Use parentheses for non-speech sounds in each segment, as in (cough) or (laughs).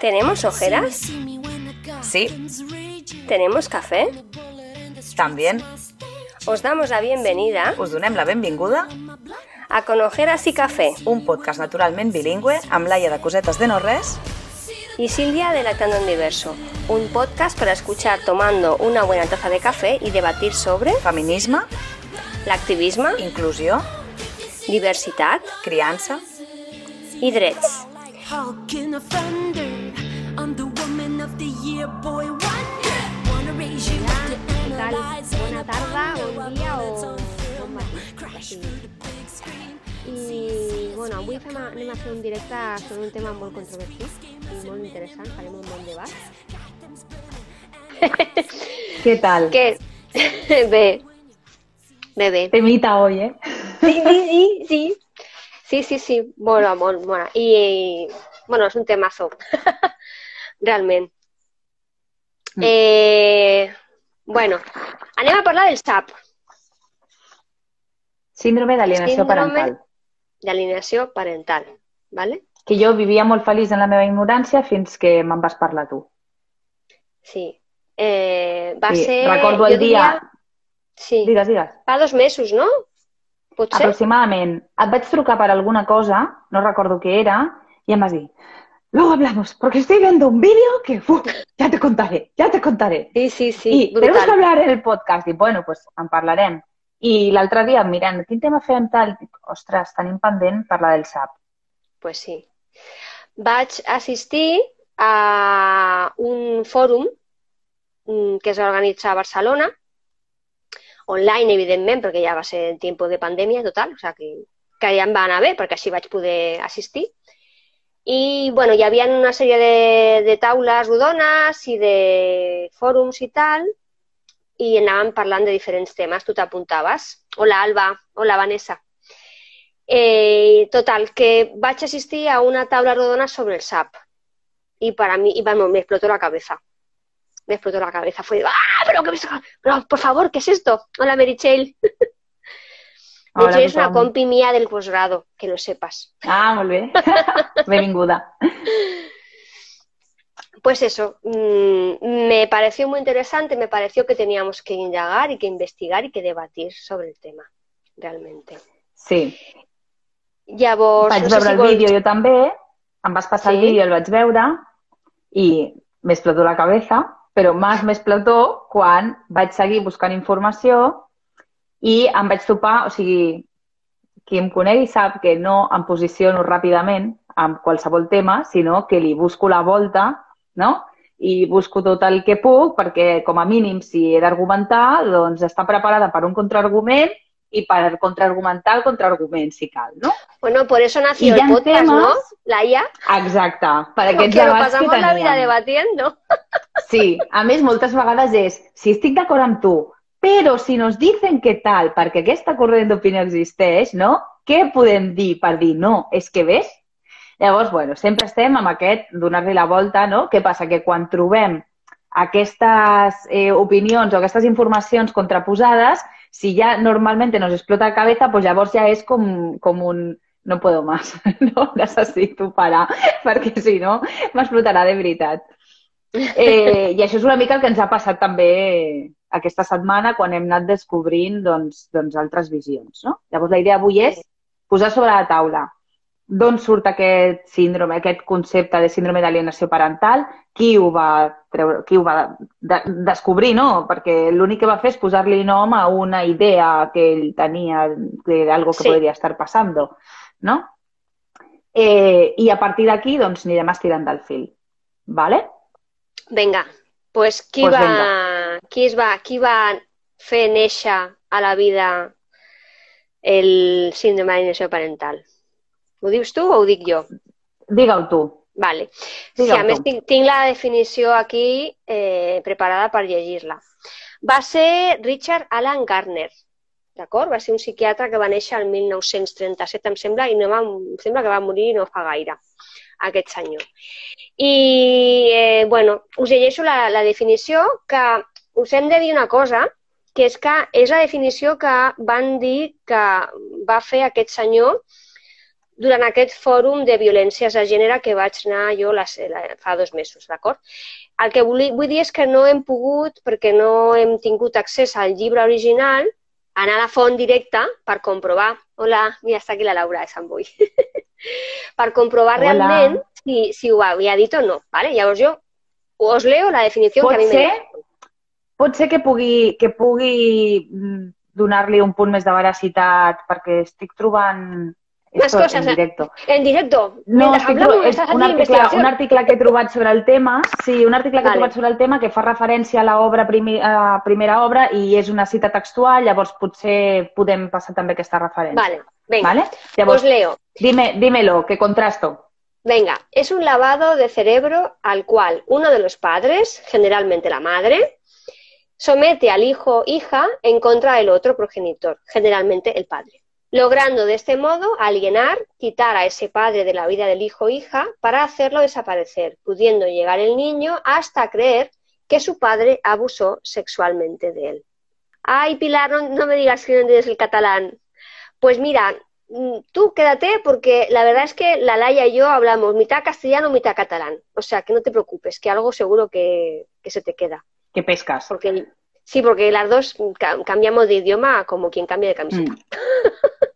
¿Tenemos ojeras? Sí, ¿Tenemos café? también. Os damos la bienvenida Us donem la benvinguda a Con Ojeras y Café un podcast naturalment bilingüe amb Laia de Cosetes de No Res y Silvia de Lactando en Diverso, un podcast para escuchar tomando una buena taza de café y debatir sobre feminisme, l'activisme, inclusió, diversitat criança... i drets. A thunder. I'm the woman of the year, boy wonder. Wanna raise you up to Què tal? analyze about bon how dia o screen. I bueno, avui fem a, anem a fer un directe sobre un tema molt controvertit i molt interessant, farem un bon debat. (laughs) ¿Qué tal? Què? bé, bé, bé. Temita hoy, ¿eh? Sí, sí, sí, sí. Sí, sí, sí, mola, molt, mola. I, bueno, és un temazo, realment. Mm. Eh, bueno, anem a parlar del SAP, Síndrome d'alienació parental. d'alineació parental, ¿vale? Que jo vivia molt feliç en la meva ignorància fins que me'n vas parlar tu. Sí. Eh, va Sí, ser... recordo el jo diria- dia- Sí, Digues, digues. fa dos mesos, no? Potser? Aproximadament. Et vaig trucar per alguna cosa, no recordo què era, i em vas dir, luego hablamos, porque estoy viendo un vídeo que, uf, ya te contaré, ya te contaré. Sí, sí, sí, I tenemos que hablar en el podcast. I, bueno, pues en parlarem. I l'altre dia, mirant quin tema fem tal, dic, ostres, tenim pendent parlar del SAP. Pues sí. Vaig assistir a un fòrum mm, que es va organitzar a Barcelona, online, evidentment, perquè ja va ser en temps de pandèmia total, o sigui que, que ja em va anar bé, perquè així vaig poder assistir. I, bueno, hi havia una sèrie de, de taules rodones i de fòrums i tal, i anàvem parlant de diferents temes, tu t'apuntaves. Hola, Alba. Hola, Vanessa. Eh, total, que vaig assistir a una taula rodona sobre el SAP. Y para mí, y vamos, me explotó la cabeza. Me explotó la cabeza. Fue, ¡ah! Pero, me... pero por favor, ¿qué es esto? Hola, Merichel. (laughs) Merichel es una compi mía del posgrado, que lo sepas. Ah, molt bé. Benvinguda. Pues eso, mm, me pareció muy interesante, me pareció que teníamos que indagar y que investigar y que debatir sobre el tema, realmente. Sí. Llavors, Vaig no sé veure si el vídeo jo també, em vas passar el vídeo, el vaig veure i m'explotó la cabeza, però més m'explotó quan vaig seguir buscant informació i em vaig topar, o sigui, qui em conegui sap que no em posiciono ràpidament amb qualsevol tema, sinó que li busco la volta, no? I busco tot el que puc perquè, com a mínim, si he d'argumentar, doncs està preparada per un contraargument i per contraargumentar el contraargument, si cal, no? Bueno, por eso nació el podcast, ¿no? temas- Laia, Exacte, per aquests que debats que pasamos la vida teníem. debatiendo. Sí, a més, moltes vegades és, si estic d'acord amb tu, però si nos dicen què tal, perquè aquesta corrent d'opinió existeix, no? Què podem dir per dir no? És que ves? Llavors, bueno, sempre estem amb aquest donar-li la volta, no? Què passa? Que quan trobem aquestes eh, opinions o aquestes informacions contraposades, si ja normalment nos explota la cabeza, pues llavors ja és com, com un no puedo más, (laughs) no? Necessito parar, (laughs) perquè si no m'explotarà de veritat. Eh, I això és una mica el que ens ha passat també aquesta setmana quan hem anat descobrint doncs, doncs altres visions. No? Llavors, la idea avui és posar sobre la taula d'on surt aquest síndrome, aquest concepte de síndrome d'alienació parental, qui ho va, treure, qui ho va de descobrir, no? Perquè l'únic que va fer és posar-li nom a una idea que ell tenia de algo que Sí. podria estar passando, no? Eh, I a partir d'aquí, doncs, anirem estirant del fil. Vale? Venga, pues qui, Pues va, qui, es va, qui va fer néixer a la vida el síndrome d'alienació parental? Ho dius tu o ho dic jo? Digue-ho tu. Vale. Sí, Digue-ho a més tinc, tinc la definició aquí eh, preparada per llegir-la. Va ser Richard Alan Gardner, d'acord? Va ser un psiquiatre que va néixer el 1937, em sembla, i no va, em sembla que va morir no fa gaire, aquest senyor. I, eh, bueno, us llegeixo la, la definició, que us hem de dir una cosa, que és que és la definició que van dir que va fer aquest senyor durant aquest fòrum de violències de gènere que vaig anar jo la, la, fa dos mesos, d'acord? El que vull, vull dir és que no hem pogut, perquè no hem tingut accés al llibre original, anar a la font directa per comprovar. Hola, mira, està aquí la Laura de Sant Boi. per comprovar Hola. realment si, si ho havia dit o no. ¿vale? Llavors jo us leo la definició Pot que a mi m'he pot ser que pugui, que pugui mm, donar-li un punt més de veracitat, perquè estic trobant esto coses, en eh? directo. En directo. No, estic hablamos, és un article, un article que he trobat sobre el tema, sí, un article que Vale. he trobat sobre el tema que fa referència a l'obra primi, a primera obra i és una cita textual, llavors potser podem passar també aquesta referència. Vale, venga, ¿Vale? Llavors, leo. dime, dímelo, que contrasto. Venga, es un lavado de cerebro al cual uno de los padres, generalmente la madre, somete al hijo hija en contra del otro progenitor, generalmente el padre, logrando de este modo alienar, quitar a ese padre de la vida del hijo o hija para hacerlo desaparecer, pudiendo llegar el niño hasta creer que su padre abusó sexualmente de él. Ay, Pilar, no, me digas que no entiendes el catalán. Pues mira, mm, tú quédate porque la verdad es que la Laia y yo hablamos mitad castellano, mitad catalán. O sea, que no te preocupes, que algo seguro que se te queda. Que pescas. Porque sí, porque las dos ca- cambiamos de idioma como quien cambia de camiseta. Mm. (laughs)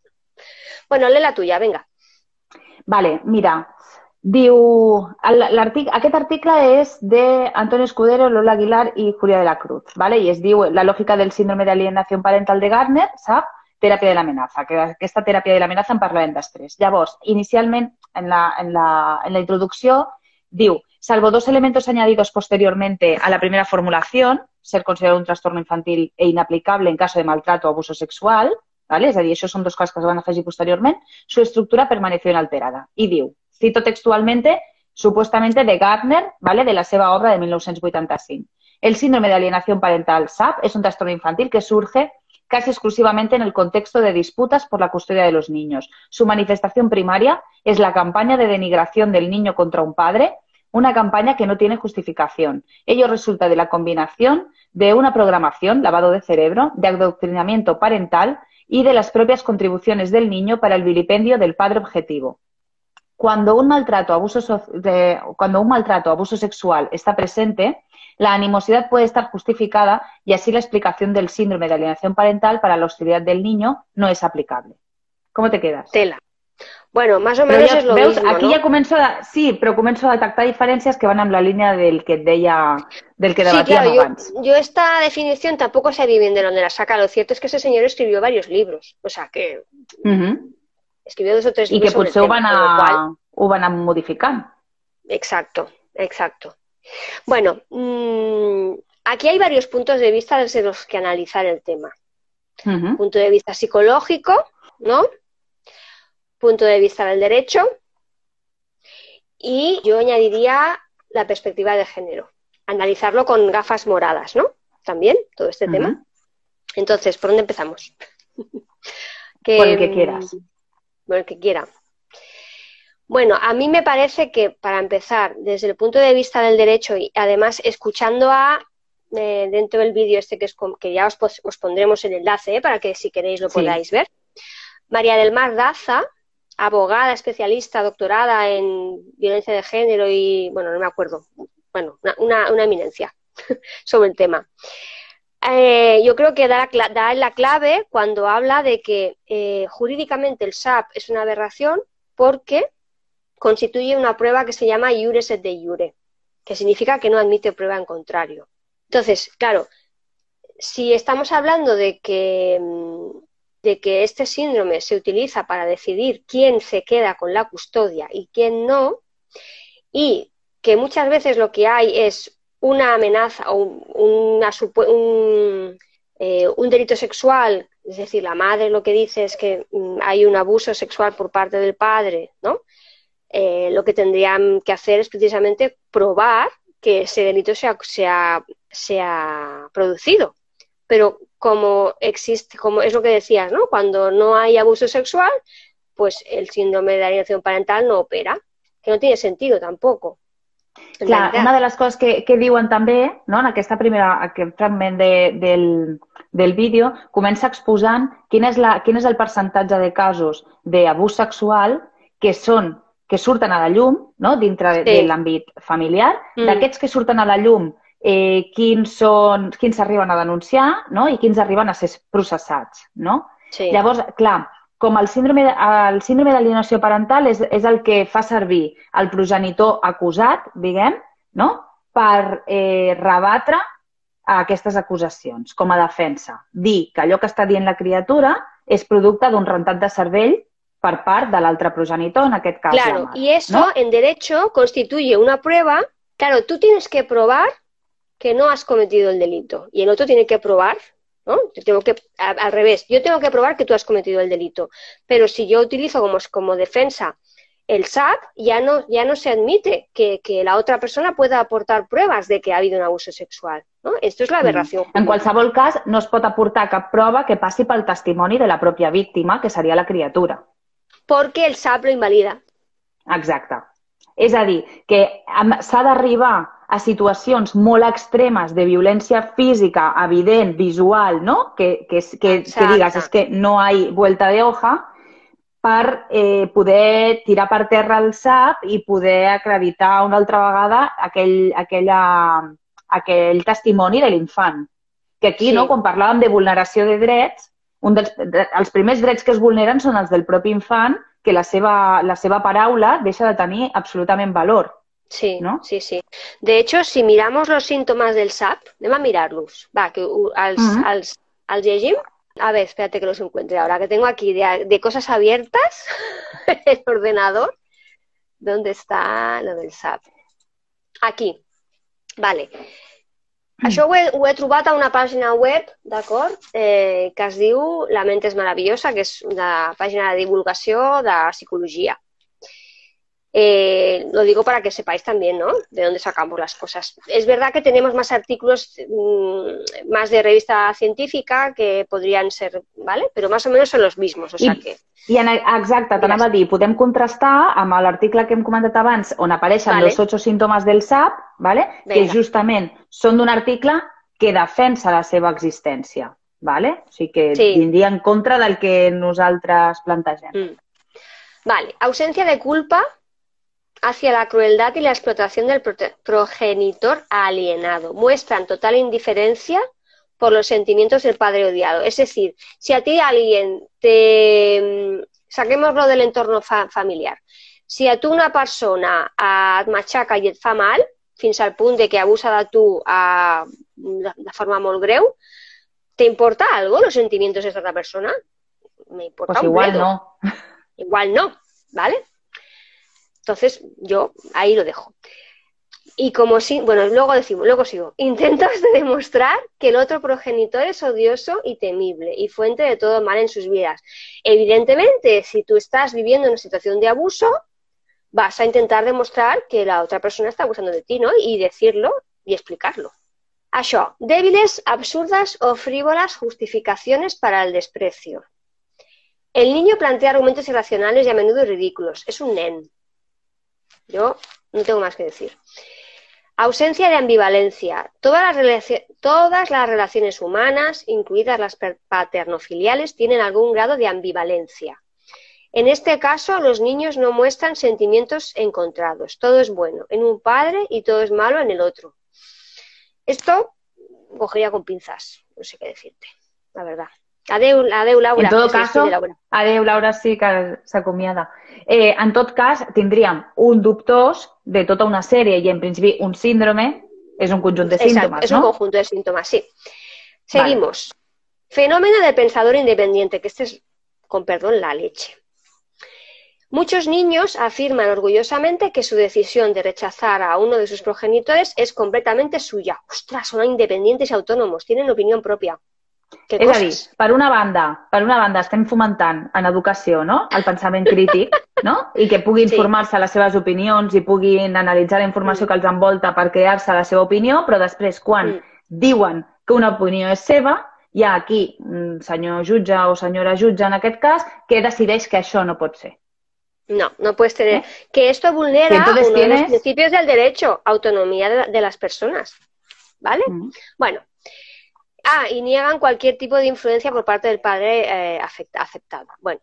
Bueno, lee la tuya, venga. Vale, mira, diu, aquest article és de Antonio Escudero, Lola Aguilar i Julia de la Cruz, ¿vale? i es diu La lògica del síndrome d'alienació parental de Gardner, sap? Teràpia de l'amenaça, que aquesta teràpia de l'amenaça en parlarem després. Llavors, inicialment, en la, en la, en la introducció, diu, salvo dos elementos añadidos posteriormente a la primera formulación, ser considerado un trastorno infantil e inaplicable en caso de maltrato o abuso sexual, ¿vale? és a dir, això són dos coses que es van afegir posteriorment, su estructura permaneció inalterada. I cito textualmente, supuestamente de Gardner, ¿vale? de la seva obra de 1985. El síndrome de alienación parental SAP es un trastorno infantil que surge casi exclusivamente en el contexto de disputas por la custodia de los niños. Su manifestación primaria es la campaña de denigración del niño contra un padre, una campaña que no tiene justificación. Ello resulta de la combinación de una programación, lavado de cerebro, de adoctrinamiento parental y de las propias contribuciones del niño para el vilipendio del padre objetivo. Cuando un maltrato, abuso, cuando un maltrato, abuso sexual está presente, la animosidad puede estar justificada y así la explicación del síndrome de alienación parental para la hostilidad del niño no es aplicable. ¿Cómo te quedas? Tela. Bueno, más o menos ja, es lo veus, mismo, aquí ¿no? ja començo a, sí, però començo a detectar diferències que van amb la línia del que et deia, del que Sí, debatíem claro, yo, abans. yo esta definición tampoco sé bien de dónde la saca. Lo cierto es que ese señor escribió varios libros. O sea, que escribió dos o tres I que libros sobre el potser ho van, a, ho van a modificant. Exacto, exacto. Bueno, mm, aquí hay varios puntos de vista desde los que analizar el tema. Punto de vista psicológico, ¿no? Punto de vista del derecho. Y yo añadiría la perspectiva de género. Analizarlo con gafas moradas, ¿no? También, todo este tema. Entonces, ¿por dónde empezamos? (laughs) Que, Por el que quieras. Por el que quiera. Bueno, a mí me parece que para empezar, desde el punto de vista del derecho y además escuchando a eh, dentro del vídeo este que, es con- que ya os, os pondremos el enlace eh, para que si queréis lo Sí. podáis ver. María del Mar Daza, abogada, especialista, doctorada en violencia de género y, bueno, no me acuerdo, bueno, una, eminencia (laughs) sobre el tema. Eh, yo creo que da la, clave cuando habla de que eh, jurídicamente el SAP es una aberración porque constituye una prueba que se llama iures et de jure, que significa que no admite prueba en contrario. Entonces, claro, si estamos hablando de que, mm, de que este síndrome se utiliza para decidir quién se queda con la custodia y quién no, y que muchas veces lo que hay es una amenaza o un, eh, un delito sexual, es decir, la madre lo que dice es que mm, hay un abuso sexual por parte del padre, ¿no? Eh, lo que tendrían que hacer es precisamente probar que ese delito se ha, se ha- se ha producido. Pero como existe, como es lo que decías, ¿no? Cuando no hay abuso sexual, pues el síndrome de alienación parental no opera, que no tiene sentido tampoco. Clar, una de les coses que, que diuen també, no, en aquesta primera, aquest fragment de, del, del vídeo, comença exposant quin és, la, quin és el percentatge de casos d'abús sexual que són que surten a la llum, no? dintre Sí. de l'àmbit familiar, Mm. d'aquests que surten a la llum, eh, quins són, quins s'arriben a denunciar no? i quins arriben a ser processats. No? Sí. Llavors, clar, com el síndrome, el síndrome d'alienació parental és, és el que fa servir el progenitor acusat, diguem, no? per eh, rebatre aquestes acusacions com a defensa. Dir que allò que està dient la criatura és producte d'un rentat de cervell per part de l'altre progenitor, en aquest cas la Claro, y eso ¿no? en derecho constituye una prueba. Claro, tú tienes que probar que no has cometido el delito y el otro tiene que probar, ¿no? Yo tengo que, al revés, yo tengo que probar que tú has cometido el delito. Pero si yo utilizo como, como defensa el SAP, ya no, ya no se admite que, que la otra persona pueda aportar pruebas de que ha habido un abuso sexual, ¿no? Esto es la aberración. Mm. En qualsevol cas, no es pot aportar cap prova que passi pel testimoni de la pròpia víctima, que seria la criatura. Porque el SAP lo invalida. Exacte. És a dir, que s'ha d'arribar a situacions molt extremes de violència física, evident, visual, no? Que, que, que, que digues, és que no hay vuelta de hoja, per eh, poder tirar per terra el SAP i poder acreditar una altra vegada aquell, aquella, aquell testimoni de l'infant. Que aquí, Sí. no, quan parlàvem de vulneració de drets, un dels, de, els primers drets que es vulneren són els del propi infant, que la seva, la seva paraula deixa de tenir absolutament valor. Sí, ¿no? sí, sí. De hecho, si miramos los síntomas del SAP, anem a mirar-los. Va, que uh, als, Mhm. als, als llegim. A ver, espérate que los encuentre ahora, que tengo aquí de, de cosas abiertas (laughs) el ordenador. ¿Dónde está lo del SAP? Aquí. Vale. Això ho he, ho he trobat a una pàgina web, d'acord, eh, que es diu La mente és maravillosa, que és una pàgina de divulgació de psicologia. Eh, lo digo para que sepáis también, ¿no? De dónde sacamos las cosas. Es verdad que tenemos más artículos, mm, más de revista científica que podrían ser, ¿vale? Pero más o menos son los mismos, o sea I- que... I en, exacte, t'anava a dir, podem contrastar amb l'article que hem comentat abans on apareixen Vale. els ocho síntomes del SAP, vale? que Vinga. justament són d'un article que defensa la seva existència. Vale? O sigui que Sí. vindria en contra del que nosaltres plantegem. Mm. Vale, ausencia de culpa hacia la crueldad y la explotación del progenitor alienado. Muestran total indiferencia por los sentimientos del padre odiado. Es decir, si a ti alguien te... mm, Saquémoslo del entorno fa- familiar. Si a tu una persona et matxaca i et fa mal, fins al punt de que abusa de tu eh, de, de forma molt greu, ¿te importa algo los sentimientos de esta otra persona? Me importa Pues un igual no. Igual no, ¿vale? Entonces, yo ahí lo dejo. Y como si, bueno, luego decimos, luego sigo. Intentos de demostrar que el otro progenitor es odioso y temible y fuente de todo mal en sus vidas. Evidentemente, si tú estás viviendo una situación de abuso, vas a intentar demostrar que la otra persona está abusando de ti, ¿no? Y decirlo y explicarlo. Això, débiles, absurdas o frívolas justificaciones para el desprecio. El niño plantea argumentos irracionales y a menudo ridículos. Es un nen. Yo no tengo más que decir. Ausencia de ambivalencia. Todas las, relaciones humanas, incluidas las paternofiliales, tienen algún grado de ambivalencia. En este caso, los niños no muestran sentimientos encontrados. Todo es bueno en un padre y todo es malo en el otro. Esto cogería con pinzas. No sé qué decirte, la verdad. Adeu, adeu Laura. En se caso, despide Laura. Laura sí que s'acomiada. Eh, en tot cas, tindríem un dubtós de tota una sèrie i, en principi, un síndrome és un conjunt de Exacto, símptomes, es un no? conjunto de síntomas, sí. Seguimos. Fenómeno del pensador independiente, que este es, con perdón, la leche. Muchos niños afirman orgullosamente que su decisión de rechazar a uno de sus progenitores es completamente suya. Ostras, son independientes y autónomos, tienen opinión propia. Qué És a dir, per una banda, per una banda estem fomentant en educació no? el pensament crític (laughs) no? i que puguin Sí. formar-se les seves opinions i puguin analitzar la informació Mm. que els envolta per crear-se la seva opinió, però després quan Mm. diuen que una opinió és seva, hi ha aquí un senyor jutge o senyora jutge en aquest cas que decideix que això no pot ser. No, no puedes tener. ¿Eh? Que esto vulnera uno de los tienes- principios del derecho, autonomía de, de las personas. ¿Vale? Mm. Bueno. Ah, y niegan cualquier tipo de influencia por parte del padre eh, aceptado. Bueno.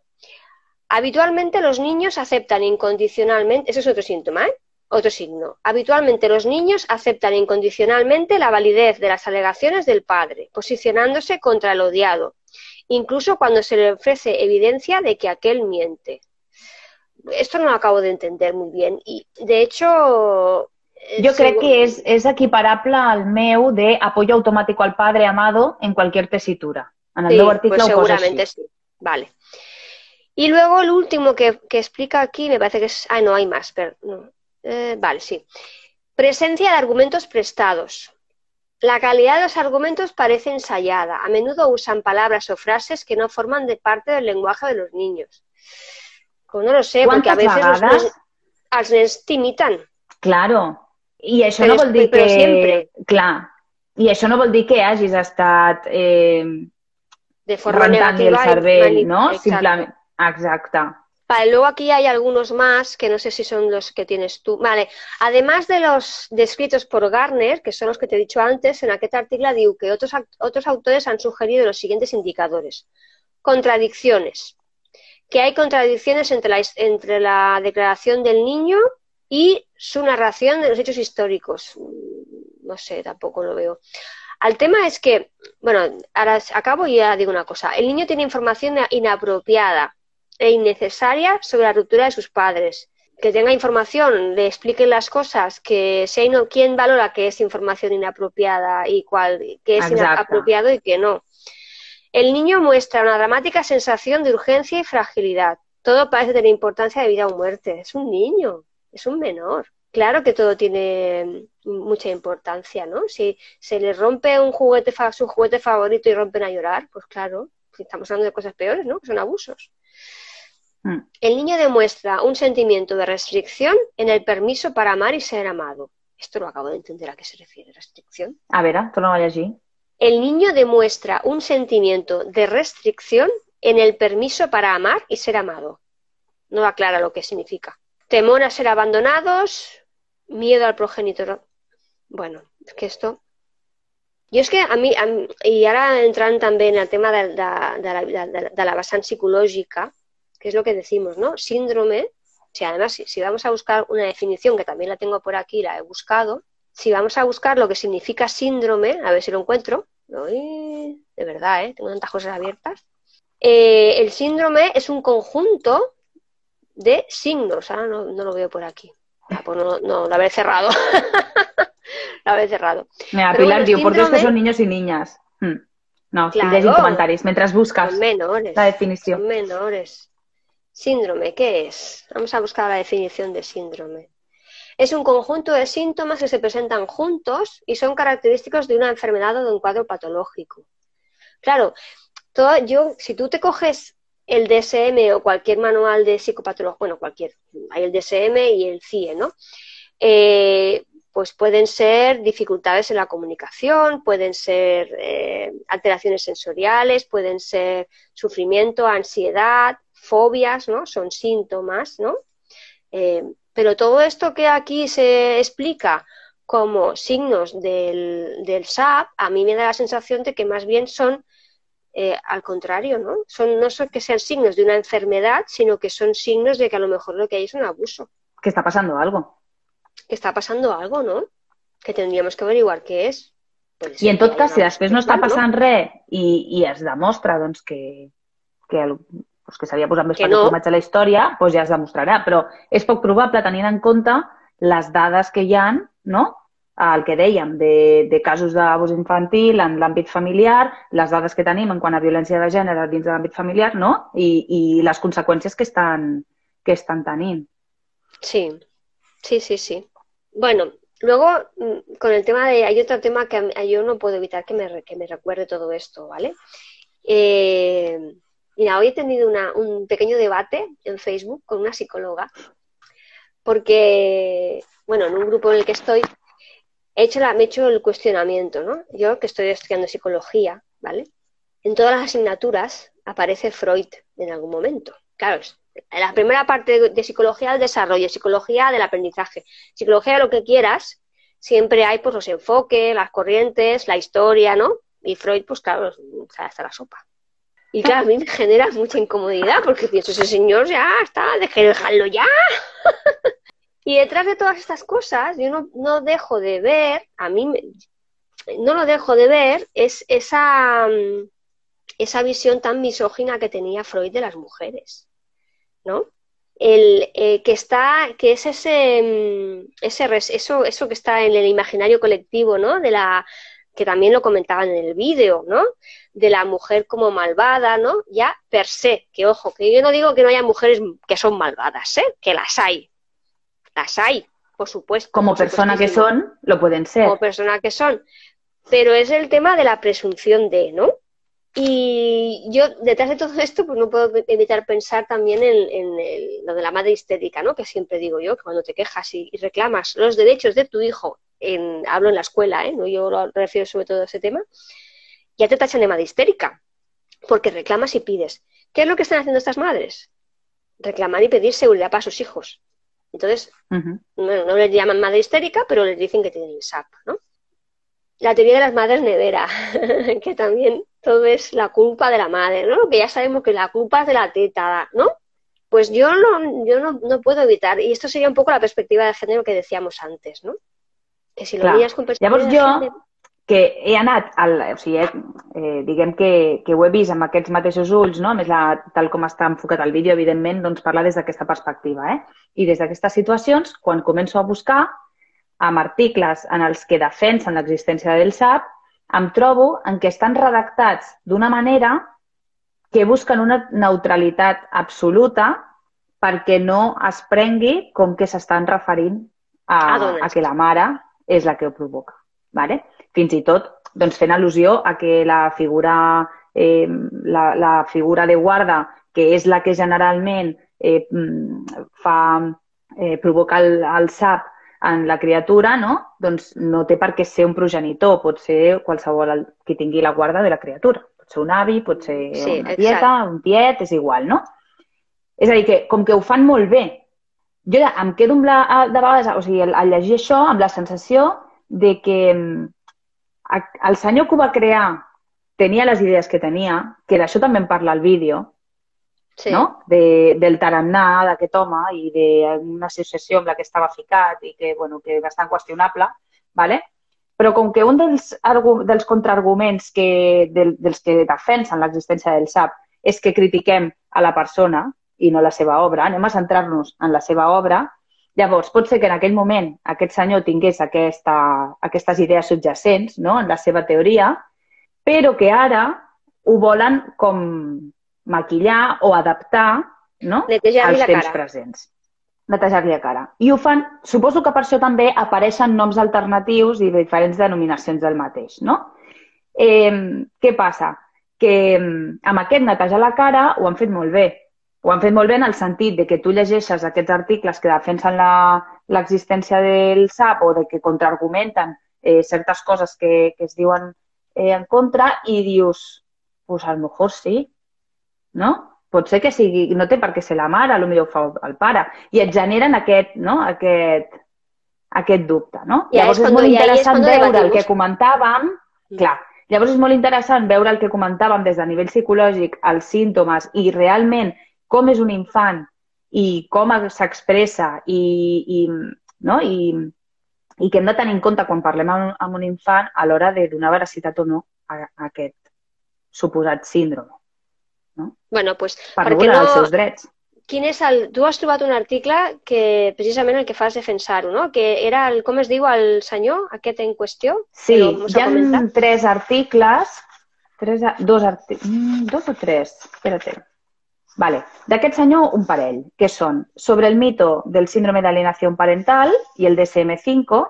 Habitualmente los niños aceptan incondicionalmente, ese es otro síntoma, ¿eh? Otro signo. Habitualmente los niños aceptan incondicionalmente la validez de las alegaciones del padre, posicionándose contra el odiado, incluso cuando se le ofrece evidencia de que aquel miente. Esto no lo acabo de entender muy bien y, de hecho... Jo crec según- que és, és equiparable al meu de apoyo automático al padre amado en cualquier tesitura. En el Sí, meu article pues ho posa seguramente sí. Vale. Y luego el último que, que explica aquí, me parece que es. Ah, no, hay más. Pero, no. Eh, vale, sí. Presencia de argumentos prestados. La calidad de los argumentos parece ensayada. A menudo usan palabras o frases que no forman de parte del lenguaje de los niños. Pues no lo sé, porque a veces los vegades? nens, els nens t'imiten. Claro. I això Però no vol dir que... sempre. Clar. I això no vol dir que hagis estat eh, De forma el negativa. y cervell, no? Exacto. Simplement. Exacte. Vale, luego aquí hay algunos más que no sé si son los que tienes tú. Vale, además de los descritos por Garner, que son los que te he dicho antes, en aquest article diu que otros, otros autores han sugerido los siguientes indicadores. Contradicciones. Que hay contradicciones entre la, entre la declaración del niño y su narración de los hechos históricos. Mm, No sé, tampoco lo veo. Al tema es que, bueno, ahora acabo y ya digo una cosa. El niño tiene información inapropiada e innecesaria sobre la ruptura de sus padres. Que tenga información, le expliquen las cosas, que hay no, quién valora que es información inapropiada y cuál, que es inapropiado y que no. El niño muestra una dramática sensación de urgencia y fragilidad. Todo parece tener importancia de vida o muerte. Es un niño, es un menor. Claro que todo tiene mucha importancia, ¿no? Si se le rompe un juguete, fa- su juguete favorito y rompen a llorar, pues claro, si estamos hablando de cosas peores, ¿no? Que son abusos. Mm. El niño demuestra un sentimiento de restricción en el permiso para amar y ser amado. Esto lo acabo de entender a qué se refiere, restricción. A veure, torna a llegir. El niño demuestra un sentimiento de restricción en el permiso para amar y ser amado. No aclara lo que significa. Temor a ser abandonados, miedo al progenitor. Bueno, es que esto... Jo és que a mi, a mi i ara entrant també en el tema de, la, de, de que es lo que decimos, ¿no? Síndrome, si además, si, si vamos a buscar una definición, que también la tengo por aquí, la he buscado, si vamos a buscar lo que significa síndrome, a ver si lo encuentro, de verdad, ¿eh? tengo tantas cosas abiertas. Eh, el síndrome es un conjunto de signos, ahora no, no lo veo por aquí. Ah, pues no, no, lo habré cerrado. (laughs) lo habré cerrado. Mira, Però Pilar bueno, diu, portes que síndrome- són niños i niñas. Mm. No, Claro. comentaris. Mentre busques Son menores. la definició. Son menores. Síndrome, ¿qué es? Vamos a buscar la definición de síndrome. Es un conjunto de síntomas que se presentan juntos y son característicos de una enfermedad o de un cuadro patológico. Claro, todo, yo, si tú te coges el DSM o cualquier manual de psicopatología, bueno, cualquier, hay el DSM y el CIE, ¿no? Eh, pues pueden ser dificultades en la comunicación, pueden ser eh, alteraciones sensoriales, pueden ser sufrimiento, ansiedad, fobias, ¿no? Son síntomas, ¿no? Eh, pero todo esto que aquí se explica como signos del, del SAP, a mí me da la sensación de que más bien son eh, al contrario, ¿no? Son, no son que sean signos de una enfermedad, sino que son signos de que a lo mejor lo que hay es un abuso, Que està passant algo. que está pasando algo, ¿no? Que tendríamos que averiguar qué es. Puede I en tot cas, si després no està passant res i, i es demostra doncs, que, que, el, doncs, que s'havia posat més Que per no. informatge la història, doncs ja es demostrarà. Però és poc probable tenint en compte les dades que hi han, no? El que dèiem de, de casos d'abús infantil en l'àmbit familiar, les dades que tenim en quant a violència de gènere dins de l'àmbit familiar, no? I, i les conseqüències que estan, que estan tenint. Sí, sí, sí, sí. Bueno, luego mm, con el tema de, hay otro tema que yo no puedo evitar que me, que me recuerde todo esto, ¿vale? Eh, mira, hoy he tenido una- un pequeño debate en Facebook con una psicóloga, porque, bueno, en un grupo en el que estoy, he hecho me he hecho el cuestionamiento, ¿no? Yo que estoy estudiando psicología, ¿vale? En todas las asignaturas aparece Freud en algún momento. Claro, en la primera parte de, psicología del desarrollo, psicología del aprendizaje, psicología de lo que quieras, siempre hay pues los enfoques, las corrientes, la historia, ¿no? Y Freud, pues claro, hasta la sopa. Y claro, a mí me genera mucha incomodidad porque pienso, ese señor ya está, dejarlo ya. (laughs) y detrás de todas estas cosas, yo no, no dejo de ver, a mí no lo dejo de ver, es esa, mm, esa visión tan misógina que tenía Freud de las mujeres, ¿no? El, eh, que está, que es ese, mm, ese eso, eso que está en el imaginario colectivo, ¿no? De la, que también lo comentaban en el vídeo, ¿no? De la mujer como malvada, ¿no? Ya per se, que ojo, que yo no digo que no haya mujeres que son malvadas, ¿eh? Que las hay, las hay, por supuesto. Como por persona que son, lo pueden ser. como persona que son. Pero es el tema de la presunción de, ¿no? Y yo, detrás de todo esto, pues no puedo evitar pensar también en, en el- lo de la madre histérica, ¿no? Que siempre digo yo, que cuando te quejas y, y reclamas los derechos de tu hijo, en, hablo en la escuela, ¿eh? ¿no? Yo lo refiero sobre todo a ese tema, ya te tachan de madre histérica, porque reclamas y pides. ¿Qué es lo que están haciendo estas madres? Reclamar y pedir seguridad para sus hijos. Entonces, bueno, no les llaman madre histérica, pero les dicen que tienen el SAP, ¿no? La teoría de las madres nevera, (laughs) que también todo es la culpa de la madre, ¿no? Que ya sabemos que la culpa es de la teta, ¿no? Pues yo no, yo no, no puedo evitar, y esto sería un poco la perspectiva de género que decíamos antes, ¿no? Que si lo Clar. miras con perspectiva de jo- género, que he anat, al, o sigui, he, eh, diguem que, que ho he vist amb aquests mateixos ulls, no? a més, la, tal com està enfocat el vídeo, evidentment, doncs parlar des d'aquesta perspectiva. Eh? I des d'aquestes situacions, quan començo a buscar amb articles en els que defensen l'existència del SAP, em trobo en què estan redactats d'una manera que busquen una neutralitat absoluta perquè no es prengui com que s'estan referint a, A dones. a que la mare és la que ho provoca. Vale? Fins i tot doncs, fent al·lusió a que la figura, eh, la, la figura de guarda, que és la que generalment eh, mm, fa, eh, provoca el, el sap en la criatura, no? doncs no té per què ser un progenitor, pot ser qualsevol el, qui tingui la guarda de la criatura. Pot ser un avi, pot ser Sí, una exacte. tieta, un tiet, és igual, no? És a dir, que com que ho fan molt bé, jo ja em quedo amb la, de vegades, o sigui, al, llegir això, amb la sensació de que mm, el senyor que ho va crear tenia les idees que tenia, que d'això també en parla el vídeo, sí. no? de, del tarannà d'aquest home i d'una associació amb la que estava ficat i que, bueno, que és bastant qüestionable, ¿vale? però com que un dels, dels contraarguments que, del, dels que defensen l'existència del SAP és que critiquem a la persona i no la seva obra, anem a centrar-nos en la seva obra, llavors pot ser que en aquell moment aquest senyor tingués aquesta, aquestes idees subjacents no? en la seva teoria, però que ara ho volen com maquillar o adaptar no? Als la temps cara. presents. Netejar-li la cara. I ho fan, suposo que per això també apareixen noms alternatius i diferents denominacions del mateix, no? Eh, què passa? Que amb aquest netejar la cara ho han fet molt bé. Ho han fet molt bé en el sentit de que tu llegeixes aquests articles que defensen la- l'existència del SAP o de que contraargumenten eh, certes coses que, que es diuen eh, en contra i dius, pues a lo mejor sí, no? Pot ser que sigui, no té per què ser la mare, potser ho fa el pare. I et generen aquest, no? aquest, aquest dubte, no? Ja Llavors és és, molt i interessant veure el que comentàvem, clar, llavors és molt interessant veure el que comentàvem des de nivell psicològic, els símptomes i realment com és un infant i com s'expressa i, i, no? I, i que hem de tenir en compte quan parlem amb, amb un infant a l'hora de donar veracitat o no a, a aquest suposat síndrome, Bueno, pues, per per què vulnerar no, els seus drets. quin és el... Tu has trobat un article que precisament el que fa és defensar-ho, no? Que era, el, com es diu el senyor, aquest en qüestió? Sí, hi ha comentat? tres articles, tres, dos, arti mm, dos o tres, espérate. Vale. D'aquest senyor, un parell, que són sobre el mito del síndrome d'alienació parental i el DSM-5,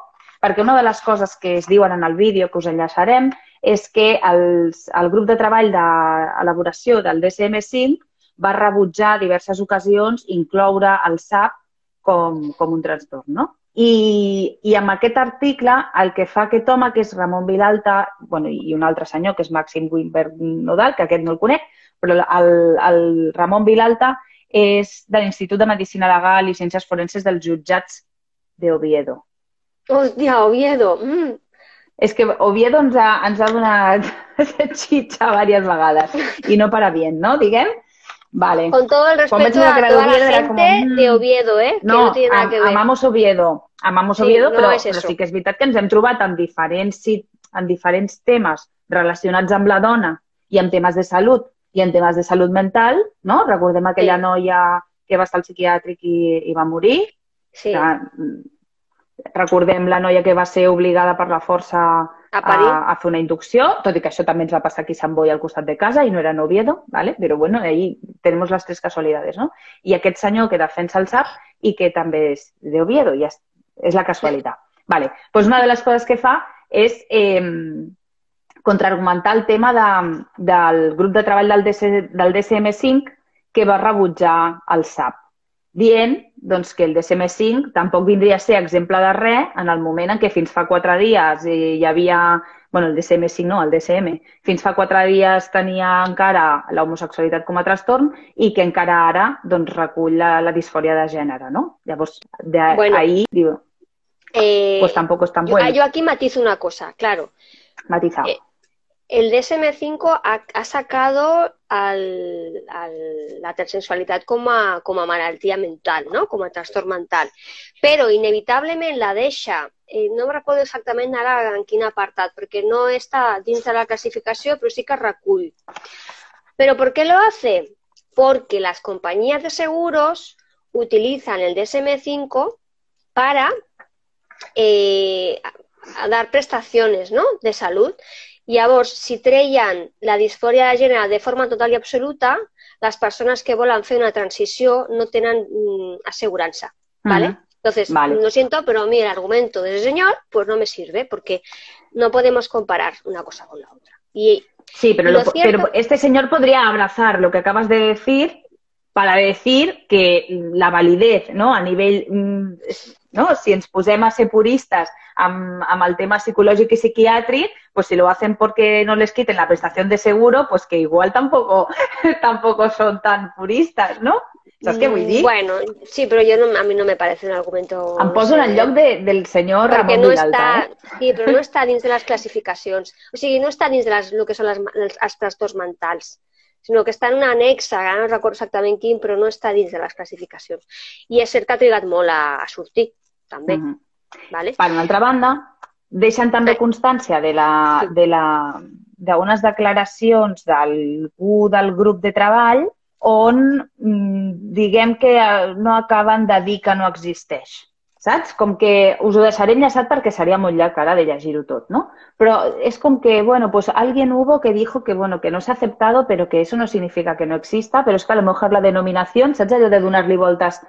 perquè una de les coses que es diuen en el vídeo, que us enllaçarem, és que els, el grup de treball d'elaboració del DSM-5 va rebutjar diverses ocasions incloure el SAP com, com un trastorn, no? I, I amb aquest article el que fa aquest home, que és Ramon Vilalta, bueno, i un altre senyor, que és Màxim Wimberg Nodal, que aquest no el conec, però el, el Ramon Vilalta és de l'Institut de Medicina Legal i Ciències Forenses dels jutjats d'Oviedo. Hòstia, Oviedo! Mm. És que Oviedo ens ha, ens ha donat (laughs) xitxa varias vegades i no para bien, no? Diguem? Vale. Con todo el respeto a era toda la d'Oviedo era gente com, mm, de Oviedo, ¿eh? que No, no tiene nada que ver. amamos Oviedo, amamos Sí, Oviedo, no però, és però sí que és veritat que ens hem trobat en diferents, en diferents temes relacionats amb la dona i amb temes de salut i en temes de salut mental, no? Recordem aquella Sí. noia que va estar al psiquiàtric i, i va morir. Sí, Que, recordem la noia que va ser obligada per la força a a, a fer una inducció, tot i que això també ens va passar aquí a Sant Boi al costat de casa i no era en Oviedo, ¿vale? però bueno, ahí tenemos las tres casualidades, no? I aquest senyor que defensa el SAP i que també és de Oviedo, ja és, és la casualitat. Vale. Pues una de les coses que fa és eh, contraargumentar el tema de, del grup de treball del, DC, del DSM-5 que va rebutjar el SAP, dient doncs, que el DSM-5 tampoc vindria a ser exemple de res en el moment en què fins fa quatre dies hi havia, bueno, el DSM-5 no, el DSM, fins fa quatre dies tenia encara l'homosexualitat com a trastorn i que encara ara doncs, recull la, la disfòria de gènere, no? Llavors, de, Bueno. ahí, diu, Eh, pues tampoco es tan bueno. yo aquí matizo una cosa, claro. Matizado. eh, El DSM-5 ha, sacado la transsexualitat com a, a mental, no? com a trastorn mental. Però inevitablement la deixa, eh, no me recordo exactament ara en quin apartat, perquè no està dins de la classificació, però sí que recull. ¿Pero por qué lo hace? Porque las compañías de seguros utilizan el DSM-5 para eh, dar prestaciones no? de salud. Llavors, si treien la disfòria de gènere de forma total i absoluta, les persones que volen fer una transició no tenen mm. ¿vale? Entonces, Vale. lo siento, pero a mí el argumento de ese señor pues no me sirve porque no podemos comparar una cosa con la otra. Y Sí, pero, Lo lo- cierto- pero este señor podría abrazar lo que acabas de decir para decir que la validez, no? a nivell, mm, no? si ens posem a ser puristes amb, amb el tema psicològic i psiquiàtric, pues si lo hacen porque no les quiten la prestación de seguro, pues que igual tampoco, (laughs) tampoco son tan puristas, ¿no? Saps què vull dir? Mm, Bueno, sí, pero yo no, a mí no me parece un argumento... em poso en el lloc de, del senyor perquè Ramon no Vilalta, està, eh? sí, però no (laughs) està dins de les classificacions. O sigui, no està dins de les, el que són les, els, els trastorns mentals, sinó que està en una anexa, ara no recordo exactament quin, però no està dins de les classificacions. I és cert que ha trigat molt a, a sortir, també. Mhm. Vale? Per una altra banda, deixen també constància de la, de la, d'unes declaracions d'algú del grup de treball on mm, diguem que eh, no acaben de dir que no existeix. Saps? Com que us ho deixaré enllaçat perquè seria molt llarg ara de llegir-ho tot, ¿no? Però és com que, bueno, pues alguien hubo que dijo que, bueno, que no se ha aceptado, pero que eso no significa que no exista, pero es que a lo mejor la denominación, saps allò de donar-li voltes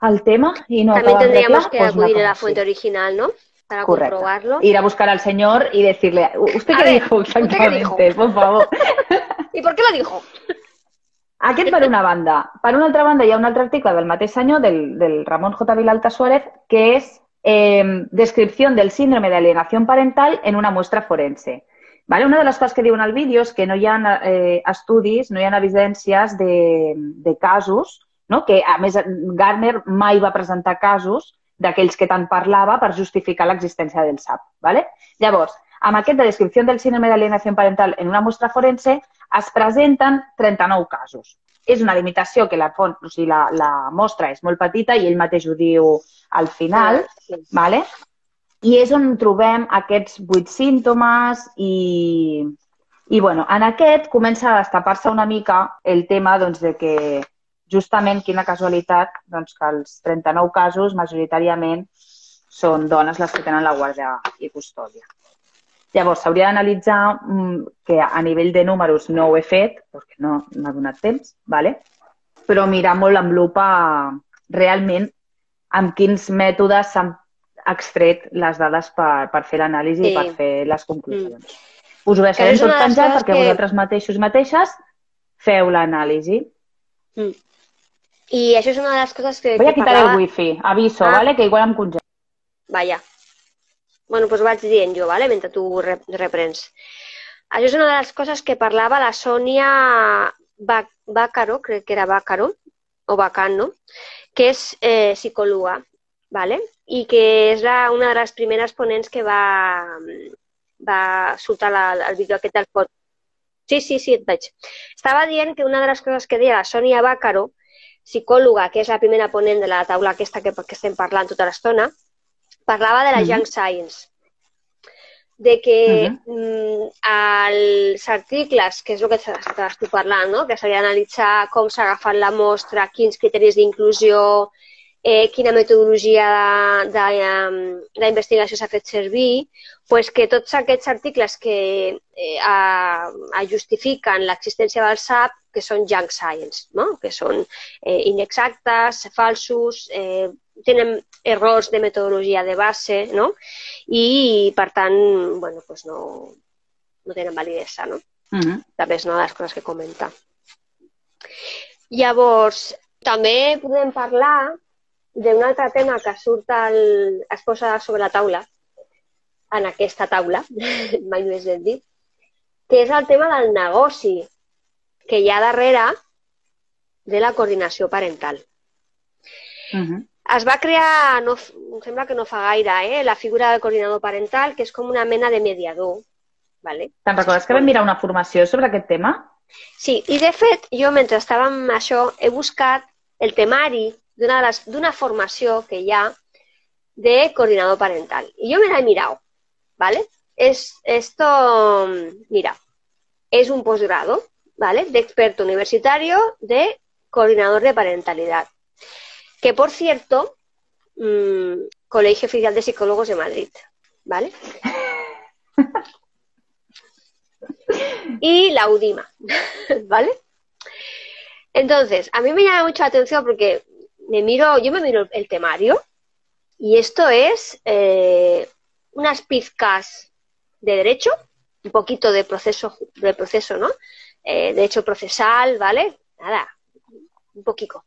al tema i no También tendríamos clar? que Pues acudir a la así. fuente original, ¿no? Para Correcto. comprobarlo. Ir a buscar al señor y decirle, ¿usted A qué ver, dijo ¿usted qué exactamente? dijo? Por favor. (laughs) ¿Y por qué lo dijo? (laughs) Aquest per una banda. Per una altra banda, hi ha un altre article del mateix senyor, del, del Ramon J. Vilalta Suárez, que és eh, descripción del síndrome de alienación parental en una muestra forense. ¿Vale? Una de les coses que diuen al vídeo és que no hi ha eh, estudis, no hi ha evidències de, de casos, no? que a més Gardner mai va presentar casos d'aquells que tant parlava per justificar l'existència del SAP. ¿vale? Llavors, amb aquest de descripció del síndrome de alienación parental en una muestra forense es presenten 39 casos. És una limitació que la, font, o sigui, la, la mostra és molt petita i ell mateix ho diu al final, Sí. ¿vale? i és on trobem aquests vuit símptomes i, i bueno, en aquest comença a destapar-se una mica el tema doncs, de que justament, quina casualitat, doncs, que els 39 casos majoritàriament són dones les que tenen la guàrdia i custòdia. Llavors, s'hauria d'analitzar mm, que a nivell de números no ho he fet, perquè no m'ha donat temps, ¿vale? però mirar molt amb lupa realment amb quins mètodes s'han extret les dades per, per fer l'anàlisi Sí. i per fer les conclusions. Us ho deixarem tot penjat perquè que- vosaltres mateixos mateixes feu l'anàlisi. Mm. I això és una de les coses que, Voy a quitar parlava... el wifi, aviso, Ah. ¿vale? Que igual em congelo. Vaya. Bueno, doncs vaig dient jo, vale? mentre tu re- reprens. Això és una de les coses que parlava la Sònia Bàcaro, crec que era Bàcaro, o Bacano, que és eh, psicòloga, vale? i que és la, una de les primeres ponents que va, va surtar la, el vídeo aquest del pot. Sí, sí, sí, et veig. Estava dient que una de les coses que deia la Sònia Bàcaro, psicòloga, que és la primera ponent de la taula aquesta que, que estem parlant tota l'estona, parlava de la Mhm. junk science. De que mm, els articles, que és el que tu parlant, no? que s'havia d'analitzar com s'ha agafat la mostra, quins criteris d'inclusió, eh, quina metodologia de- de, em, d'investigació s'ha fet servir, pues que tots aquests articles que eh, a, a justifiquen l'existència del SAP, que són junk science, no? que són eh, inexactes, falsos, eh, tenen errors de metodologia de base, no? i per tant, bueno, pues no, no tenen validesa, no? Mhm. també és una de les coses que comenta. Llavors, també podem parlar d'un altre tema que surt al, es posa sobre la taula, en aquesta taula, (laughs) mai més ben dit, que és el tema del negoci que hi ha darrere de la coordinació parental. Mhm. Es va crear, no, em sembla que no fa gaire, eh, la figura del coordinador parental, que és com una mena de mediador. Vale? Te'n recordes que vam mirar una formació sobre aquest tema? Sí, i de fet, jo mentre estava amb això he buscat el temari d'una formació que hi ha de coordinador parental. I jo me l'he mirat, ¿vale? Es, esto, mira, es un posgrado, ¿vale? De experto universitario de coordinador de parentalidad. Que, por cierto, mm, Colegio Oficial de Psicólogos de Madrid, ¿vale? y la UDIMA, (laughs) ¿vale? Entonces, a mí me llama mucho la atención porque me miro, yo me miro el temario y esto es eh, unas pizcas de derecho, un poquito de proceso, de proceso, ¿no? Eh, derecho procesal, ¿vale? Nada, un poquito.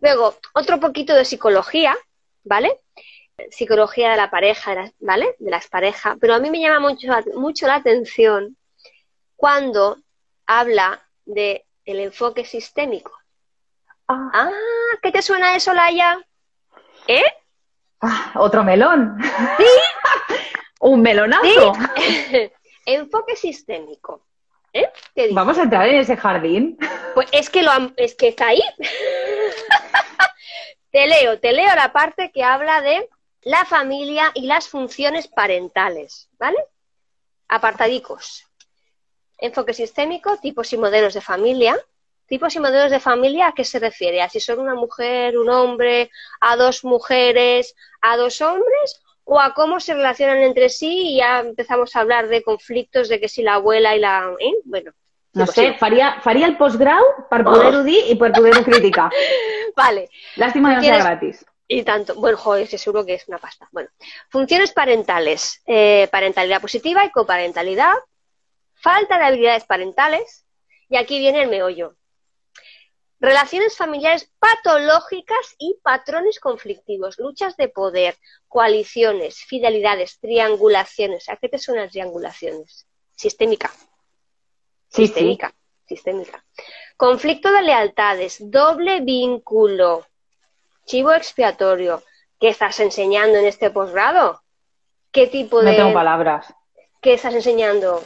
Luego, otro poquito de psicología, ¿vale? Psicología de la pareja, de ¿vale? De las parejas. Pero a mí me llama mucho, mucho la atención cuando habla de el enfoque sistémico. Ah, Ah, ¿qué te suena eso, Laia? ¿Eh? ah, otro melón. (laughs) Un melonazo. (laughs) enfoque sistémico. ¿Eh? Vamos a entrar en ese jardín. Pues es que lo han- es que está ahí. (laughs) te leo, te leo la parte que habla de la familia y las funciones parentales, ¿vale? Apartadicos. Enfoque sistémico, tipos y modelos de familia. Tipos y modelos de familia, ¿a qué se refiere? ¿A si son una mujer, un hombre, a dos mujeres, a dos hombres? ¿O a cómo se relacionan entre sí? Y ya empezamos a hablar de conflictos, de que si la abuela y la... ¿eh? Bueno. No tipos sé, y- faria el postgrau per poder-ho dir i per poder-ho criticar. (laughs) Vale. Lástima de no ser ¿Quieres- gratis. Y tanto, bueno, joder, que seguro que es una pasta. Bueno, funciones parentales, eh, parentalidad positiva y coparentalidad, falta de habilidades parentales, y aquí viene el meollo. Relaciones familiares patológicas y patrones conflictivos, luchas de poder, coaliciones, fidelidades, triangulaciones. ¿A qué te suenan triangulaciones? Sistémica. Sí, sí. Sistémica. Sistémica. Conflicto de lealtades, doble vínculo, chivo expiatorio. ¿Qué estás enseñando en este posgrado? ¿Qué tipo No de... tengo palabras. ¿Qué estás ensenyando?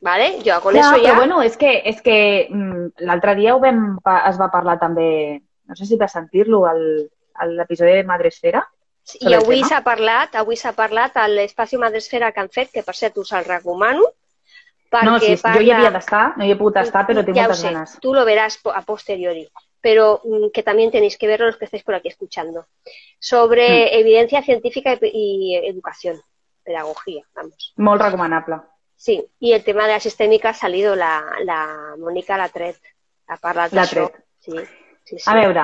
¿Vale? Jo con Ja, eso però ja... bueno, és que, és que mm, l'altre dia ho vam, es va parlar també, no sé si vas sentir-lo, al- a l'episodi de Madresfera. I avui s'ha parlat, avui s'ha parlat a l'espai Madresfera que han fet, que per cert us el recomano, perquè No, sí, parla... jo hi havia d'estar, no hi he pogut estar, però tinc lo moltes sé, ganes. tú lo verás a posteriori, pero mm, que también tenéis que verlo los que estáis por aquí escuchando. Sobre Mm. evidencia científica y, y educación, pedagogía, vamos. Molt recomanable. Sí, y el tema de la sistémica ha salido la, la Mónica Latret, a parlar d'això. Latret. Sí, sí, sí. A veure,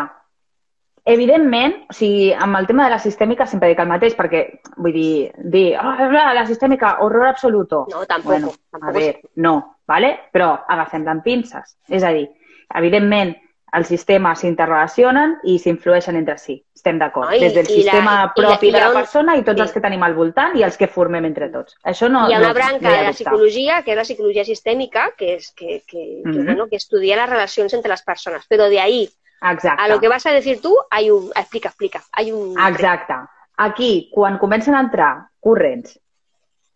evidentment, o sigui, amb el tema de la sistèmica sempre dic el mateix, perquè, vull dir, dir, oh, la sistèmica, horror absoluto. No, tampoco. Bueno, tampoco a ver, no, ¿vale? Però agafem-la amb pinces. És a dir, evidentment, els sistemes s'interrelacionen i s'influeixen entre si. Estem d'acord. Des del i la- sistema i la- propi i de la persona i tots sí. els que tenim al voltant i els que formem entre tots. Això no, Hi ha no, una branca no hi ha de la psicologia, que es la psicología sistémica, que es que, que, que, Ujú. bueno, que estudia las relaciones entre las personas. Pero de ahí Exacte. a lo que vas a decir tú, hay un... Explica, explica. Hay un... Exacte. Aquí, quan comencen a entrar corrents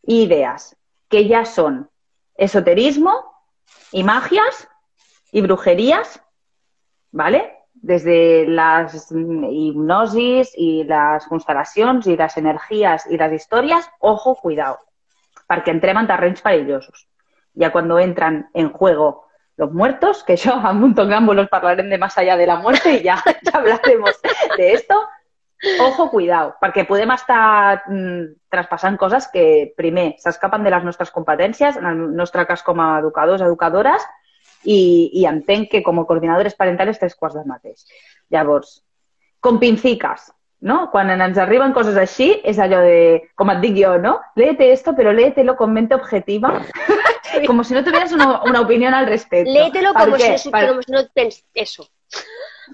i idees que ya son esoterismo y magias y brujerías, ¿vale? Desde las hipnosis y las constelacions i les energies i les històries, ojo, cuidado, perquè entrem en terrenys perillosos. Ya cuando entran en juego los muertos, que yo a un los parlarem de más allá de la muerte y ya, (laughs) ya hablaremos de esto, ojo, cuidado, perquè podem estar mm, traspassant coses que, primer, s'escapen de les nostres competències, en el nostre cas i, i entenc que com a coordinadores parentales tres quarts del mateix. Llavors, com pinciques, no? Quan ens arriben coses així, és allò de, com et dic jo, no? Léete esto, pero léetelo con mente objetiva, como si no tuvieras una, una opinión al respecto. Léetelo como si, Per- como si no tens eso.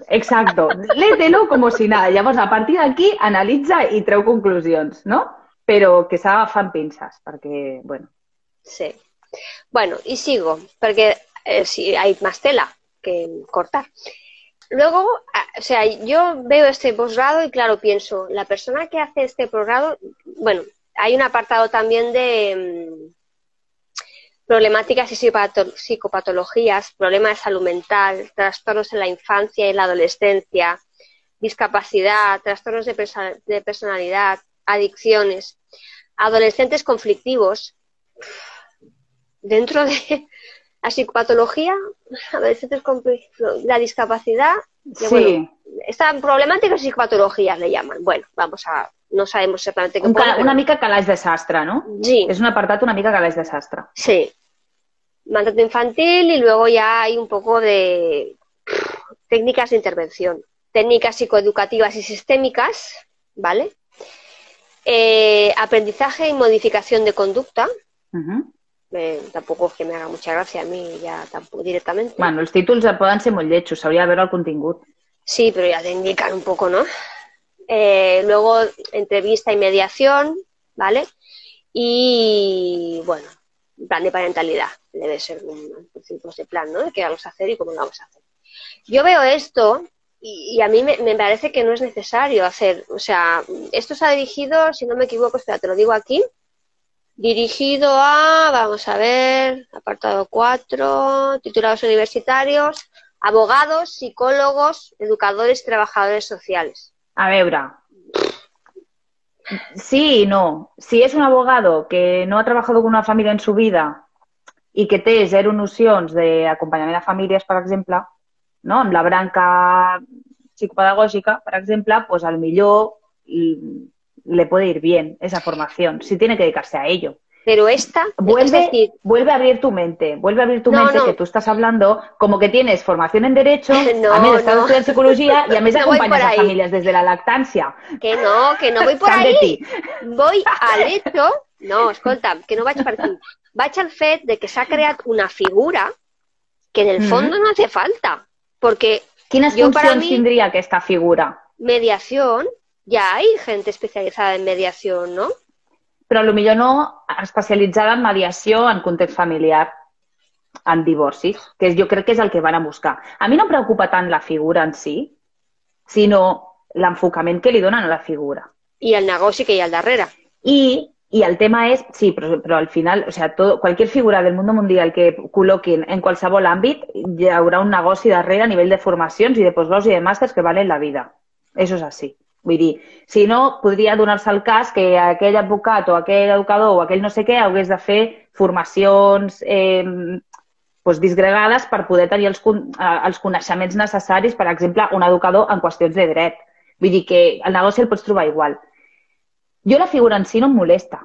Exacto. Léetelo como si nada. Llavors, a partir d'aquí, analitza i treu conclusions, no? Però que amb pinces, perquè, bueno, Sí. Bueno, y sigo, porque eh, sí, hay más tela que cortar. Luego, ah, o sea, yo veo este posgrado y claro, pienso, la persona que hace este posgrado, bueno, hay un apartado también de mm, problemáticas y psicopato- psicopatologías, problemas de salud mental, trastornos en la infancia y la adolescencia, discapacidad, trastornos de personalidad, adicciones, adolescentes conflictivos. Dentro de la psicopatología, adolescentes confli- la discapacidad, sí, bueno, esta problemática de psicopatologías le llaman. Bueno, vamos a, no sabemos exactamente qué un una mica calaix de sastre, no? Sí. És un apartat una mica calaix de sastre. Sí. Maltrato infantil y luego ya hay un poco de técnicas de intervención. Técnicas psicoeducativas y sistémicas, ¿vale? Eh, aprendizaje y modificación de conducta. Uh Eh, tampoco es que me haga mucha gracia a mí ya tampoco directamente. Bueno, els títols poden ser molt lletjos, s'hauria de veure el contingut. Sí, pero ya te indican un poco, ¿no? Eh, luego, entrevista y mediación, ¿vale? Y, bueno, plan de parentalidad. Debe ser un tipo de plan, ¿no? De qué vamos a hacer y cómo lo vamos a hacer. Yo veo esto y, y a mí me, me parece que no es necesario hacer, o sea, esto se ha dirigido, si no me equivoco, espera, te lo digo aquí, dirigido a, vamos a ver, apartado 4, titulados universitarios, abogados, psicólogos, educadores y trabajadores sociales. A veure, sí y no. Si és un abogado que no ha trabajado con una família en su vida i que té zero nocions d'acompanyament a famílies, per exemple, no? la branca psicopedagógica, per exemple, pues al millor y- le puede ir bien esa formación, si tiene que dedicarse a ello. Pero esta, es Vuelve, decir, vuelve a abrir tu mente, vuelve a abrir tu No, mente no. que tú estás hablando como que tienes formación en Derecho, (laughs) No, a més estás no. estudiant Psicología y a (laughs) voy acompanyes por a ahí. famílies des de la lactància. que no, que no voy (laughs) por de ahí. ti. Voy al hecho, no, escolta, que no vaig per aquí. Vaig al fet de que s'ha creat una figura que en el fondo no hace falta, porque Quines para funcions mi- tindria aquesta figura? mediación, ya hay gente especializada en mediación, ¿no? Però potser no especialitzada en mediació en context familiar, en divorcis, que és, jo crec que és el que van a buscar. A mi no em preocupa tant la figura en si, sinó l'enfocament que li donen a la figura. Y el negoci que hi ha al darrere. Y, y el tema es, sí, pero, pero al final, o sea, todo, cualquier figura del mundo mundial que col·loquin en qualsevol àmbit, hi haurà un negoci darrere a nivell de formacions i de postgraus i de màsters que valen la vida. Eso és així. Vull dir, si no, podria donar-se el cas que aquell advocat o aquell educador o aquell no sé què hagués de fer formacions eh, doncs disgregades per poder tenir els, eh, els coneixements necessaris, per exemple, un educador en qüestions de dret. Vull dir que el negoci el pots trobar igual. Jo la figura en si no em molesta.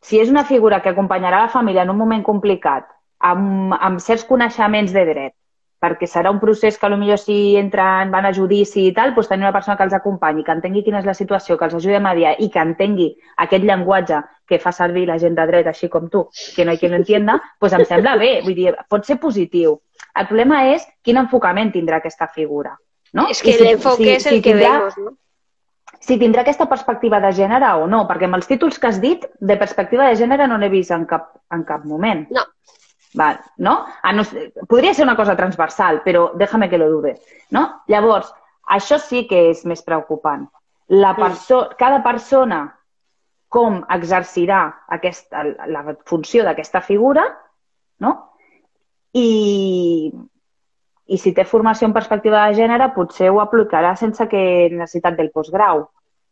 Si és una figura que acompanyarà la família en un moment complicat, amb, amb certs coneixements de dret, perquè serà un procés que potser si entren, van a judici i tal, doncs tenir una persona que els acompanyi, que entengui quina és la situació, que els ajudi a mediar i que entengui aquest llenguatge que fa servir la gent de dret, així com tu, que no hi qui no entienda, doncs em sembla bé. Vull dir, pot ser positiu. El problema és quin enfocament tindrà aquesta figura. No? Es que si- el enfoque si- es el si que tindrà- vemos, ¿no? si tindrà aquesta perspectiva de gènere o no, perquè amb els títols que has dit, de perspectiva de gènere no n'he vist en cap, en cap moment. No. Val, no? A no ser- podria ser una cosa transversal, però déjame que lo dude. No? Llavors, això sí que és més preocupant. La perso cada persona com exercirà aquesta, la funció d'aquesta figura, no? I, i si té formació en perspectiva de gènere, potser ho aplicarà sense que necessitat del postgrau.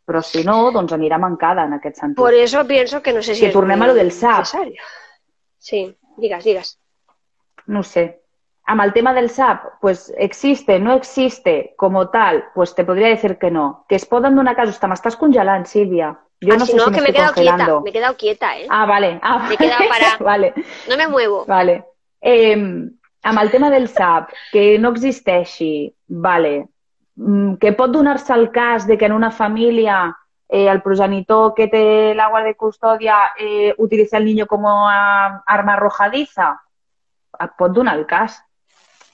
Però si no, doncs anirà mancada en aquest sentit. Por eso pienso que no sé si Que tornem a lo del SAP. necesario. Sí, digas, digas. no sé. Amb el tema del SAP, pues existe, no existe como tal, pues te podría decir que no. Que es poden donar casos, te m'estàs congelant, Sílvia. Jo Ah, no si sé no, si que me he quedado quieta, congelando. me he quedado quieta, ¿eh? Ah, vale. Ah, Me he quedado (laughs) parada. vale, No me muevo. vale. Eh, amb el tema del SAP, que no existeixi, vale. Mm, que pot donar-se el cas de que en una família eh, el progenitor que té la guardia de custòdia eh, utilitza el niño com a arma arrojadiza? Et pot donar el cas.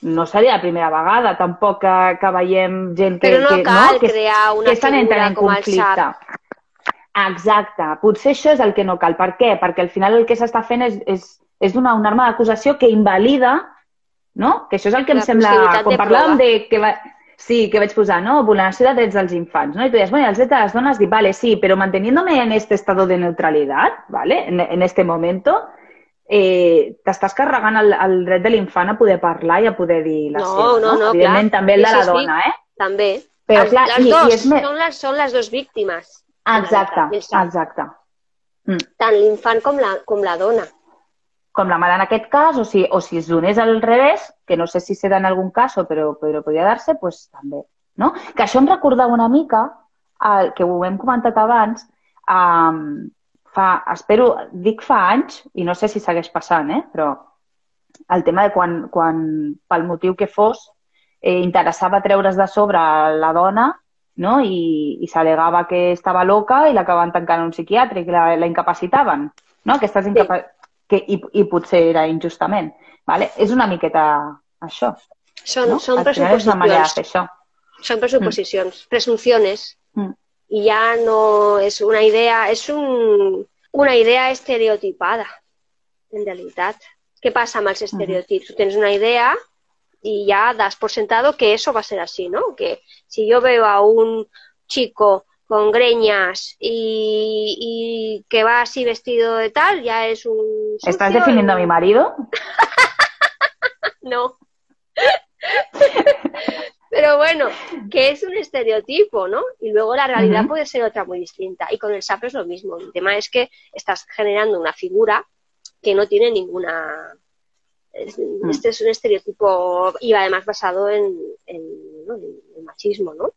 No seria la primera vegada, tampoc que, que veiem gent que, Però no que, cal no, que, crear una que figura en com el. SAP. Exacte. Potser això és el que no cal. Per què? Perquè al final el que s'està fent és, és, és donar una arma d'acusació que invalida, no? Que això és el que La em sembla... Quan de parlàvem prova. de que va... Sí, que vaig posar, no? Vulneració de drets dels infants, no? I tu deies, bueno, els drets de les dones, dic, vale, sí, però manteniéndome en este estado de neutralidad, ¿vale? En, en este momento, eh, t'estàs carregant el, el dret de l'infant a poder parlar i a poder dir la No, seva, no, no, Evidentment, clar. també el de la sí, dona, eh? També. Però, clar, las i- i dos, és me- son, las, son las dos víctimes. Exacte, exacte. Mm. Tant l'infant com la, com la dona. Com la mare en aquest cas, o si, o si es donés al revés, que no sé si se da en algun cas, però, però podria dar-se, pues, també. No? Que això em recordava una mica, el, que ho hem comentat abans, um, fa, espero, dic fa anys, i no sé si segueix passant, eh? però el tema de quan, quan pel motiu que fos, eh, interessava treure's de sobre la dona no? i, i s'alegava que estava loca i l'acabaven tancant en un psiquiàtric i la, la incapacitaven. No? Aquestes incapa que, i, I potser era injustament. Vale? És una miqueta això. Són, No? són és una manera de fer això. Son presuposiciones, presunciones. Mm. Y ya no es una idea, es un, una idea estereotipada, en realidad. ¿Qué pasa amb els estereotips? Tú tienes una idea y ya das por sentado que eso va a ser así, ¿no? Que si yo veo a un chico con greñas y, y que va así vestido de tal, ya es un... ¿Estás definiendo a mi marido? (laughs) No. Pero bueno, que es un estereotipo, ¿no? Y luego la realidad puede ser otra muy distinta. Y con el SAP es lo mismo. El tema es que estás generando una figura que no tiene ninguna... es- Este es un estereotipo y además basado en, en, ¿no? en el machismo, ¿no?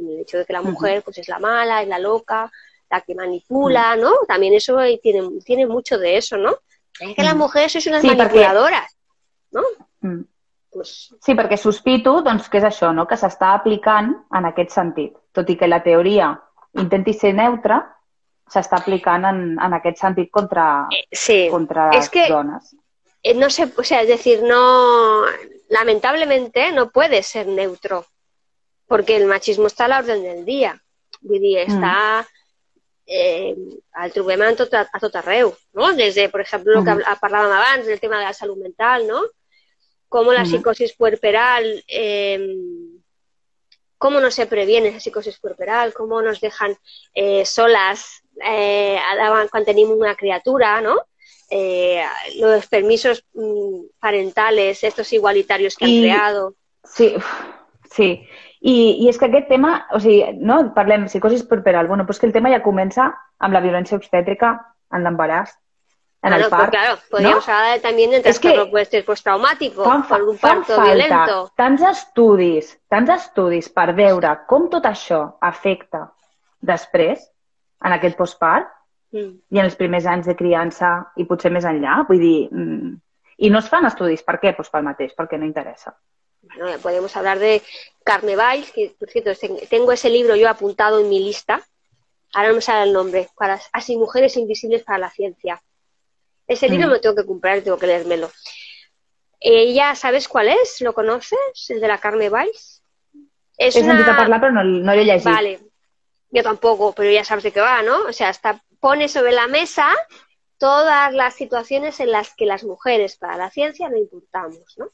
En el hecho de que la mujer pues es la mala, es la loca, la que manipula, ¿no? También eso eh, tiene, tiene mucho de eso, ¿no? Es que las Ujú. mujeres sois unas Sí, perquè- ¿no? Mm. Pues Sí, perquè sospito doncs, que és això, no? que s'està aplicant en aquest sentit. Tot i que la teoria intenti ser neutra, s'està aplicant en, en aquest sentit contra, sí. contra es les que- dones. Eh, no sé, o sea, es decir, no, lamentablemente no puede ser neutro, porque el machismo está a la orden del día. Vull dir, està eh, el trobem en tot, a tot arreu, no? Desde, por ejemplo, lo que Ujú. habl- parlàvem abans, del tema de la salud mental, ¿no? Cómo la Ujú. psicosis puerperal, eh, cómo no se previene esa psicosis puerperal, cómo nos dejan eh, solas eh, a- quan tenim una criatura, ¿no? Eh, los permisos mm, parentales, estos igualitarios que han creado. Sí, sí. I, I és que aquest tema, o sigui, no? parlem psicosis corporal, bueno, però és que el tema ja comença amb la violència obstètrica en l'embaràs, en Bueno, el part. claro, podríamos hablar también de Es que trastorno postraumático fan, fa- por un fan parto falta violento. tants estudis, tants estudis per veure com tot això afecta després, en aquest postpart, Mm. i en els primers anys de criança i potser més enllà. Vull dir, mm, i no es fan estudis. Per què? Pues pel mateix, perquè no interessa. Bueno, ya podemos hablar de Carme Valls, que por cierto, ten- tengo ese libro yo apuntado en mi lista. Ahora no me sale el nombre. Para, así, Mujeres Invisibles para la Ciencia. Ese libro Mm. me lo tengo que comprar, tengo que leérmelo. Ella, ¿sabes cuál es? ¿Lo conoces? El de la Carme Valls. Es He una... parlar, però no, no l'he llegit. Vale, yo tampoco, pero ya sabes de qué va, ¿no? O sea, está, pone sobre la mesa todas las situaciones en las que las mujeres para la ciencia no importamos, ¿no?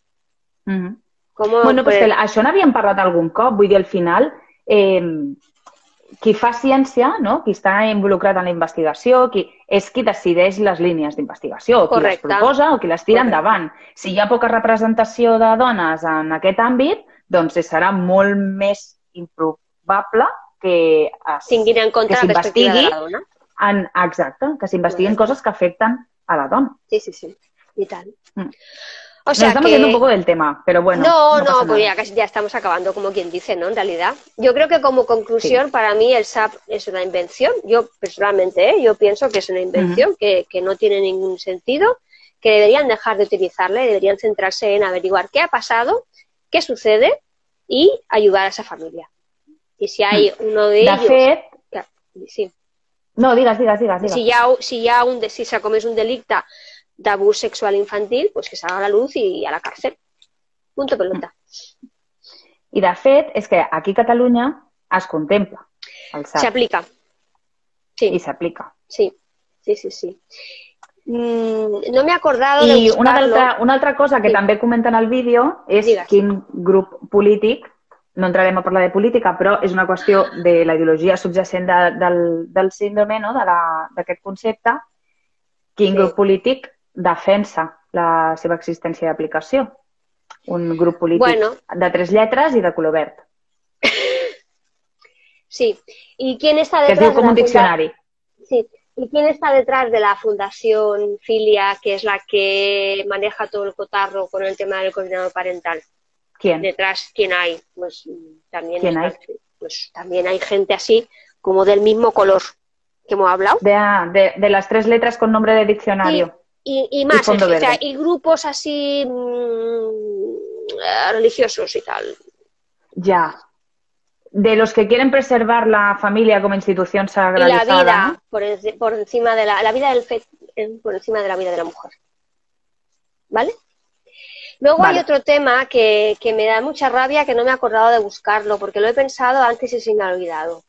Como, Bueno, pues pues, això n'havíem parlat algun cop. Vull dir, al final, eh, qui fa ciència, no? qui està involucrat en la investigació, qui, és qui decideix les línies d'investigació, qui les proposa o qui les tira Correcte. endavant. Si hi ha poca representació de dones en aquest àmbit, doncs serà molt més improbable que s'investigui en, exacte, que s'investiguin Correcte. coses que afecten a la dona. Sí, sí, sí. Y tal. Mm. O sea Nos estamos que... yendo un poco del tema, pero bueno. no, no, pasa pues ya casi ya estamos acabando, como quien dice, ¿no? En realidad. Yo creo que como conclusión, para mí el SAP es una invención. Yo personalmente, ¿eh? yo pienso que es una invención que, que no tiene ningún sentido, que deberían dejar de utilizarla y deberían centrarse en averiguar qué ha pasado, qué sucede y ayudar a esa familia. Y si hay uno de ellos... sí. no, digues, digues. digues. Si ha, si ha un, si se comés un delicte d'abús sexual infantil, pues que salga a la luz y a la cárcel. Punto pelota. I de fet, és que aquí a Catalunya es contempla el Se SAP aplica. i Sí, s'aplica. sí, sí, sí, sí. Mm, no me he acordado de I una altra, una altra cosa que Sí. també comenten al vídeo és Digues. quin grup polític, no entrarem a parlar de política, però és una qüestió de la ideologia subjacent de, del, del síndrome, no? de la- d'aquest concepte, quin Sí. grup polític defensa la seva existència d'aplicació. Un grup polític Bueno. de tres lletres i de color verd, Sí. ¿Y quién está que es detrás diu com de un diccionari. Sí. ¿Y quién está detrás de la Fundación Filia, que es la que maneja todo el cotarro con el tema del coordinador parental? ¿Quién? detrás quién hay pues también ¿Quién está- pues también hay gente así como del mismo color que hemos hablado De, de, de las tres letras con nombre de diccionario. Y, y más o sea, y grupos así mm, religiosos y tal Ya. De los que quieren preservar la familia como institución y sagralizada. la vida ¿no? por, enci- por encima de la, la vida del fe eh, por encima de la vida de la mujer vale Luego Vale. hay otro tema que, que me da mucha rabia que no me he acordado de buscarlo porque lo he pensado antes y se me ha olvidado.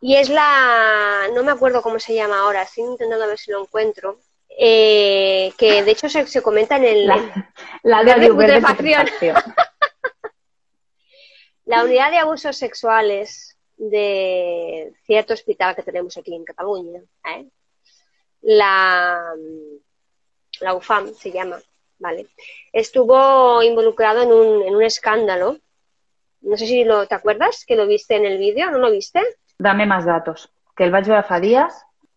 Y es la, no me acuerdo cómo se llama ahora, estoy intentando ver si lo encuentro, eh, que de hecho se, se comenta en el, La, la de putrefacción. (laughs) la unidad de abusos sexuales de cierto hospital que tenemos aquí en Cataluña, ¿eh? la, la UFAM se llama, ¿vale? Estuvo involucrado en un, en un escándalo. No sé si lo, ¿te acuerdas que lo viste en el vídeo? ¿No lo viste? Dame más datos. Que el vaig veure fa dies.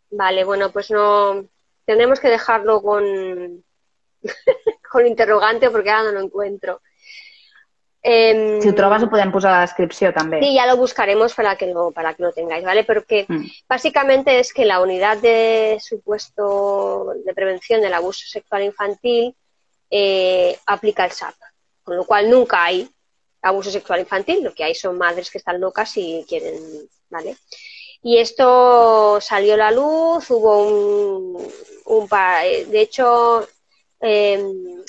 Vale, bueno, pues no. Tendremos que dejarlo con, (laughs) con interrogante porque ahora no lo encuentro. Em, Si ho trobes ho podem posar a la descripció també. Sí, ya lo buscaremos para que lo, para que lo tengáis, ¿vale? Pero que Mm. básicamente es que la unidad de supuesto de prevención del abuso sexual infantil eh, aplica el SAP, con lo cual nunca hay abuso sexual infantil, lo que hay son madres que están locas y quieren, ¿vale? Y esto salió a la luz, hubo un, un pa- eh, de hecho, eh,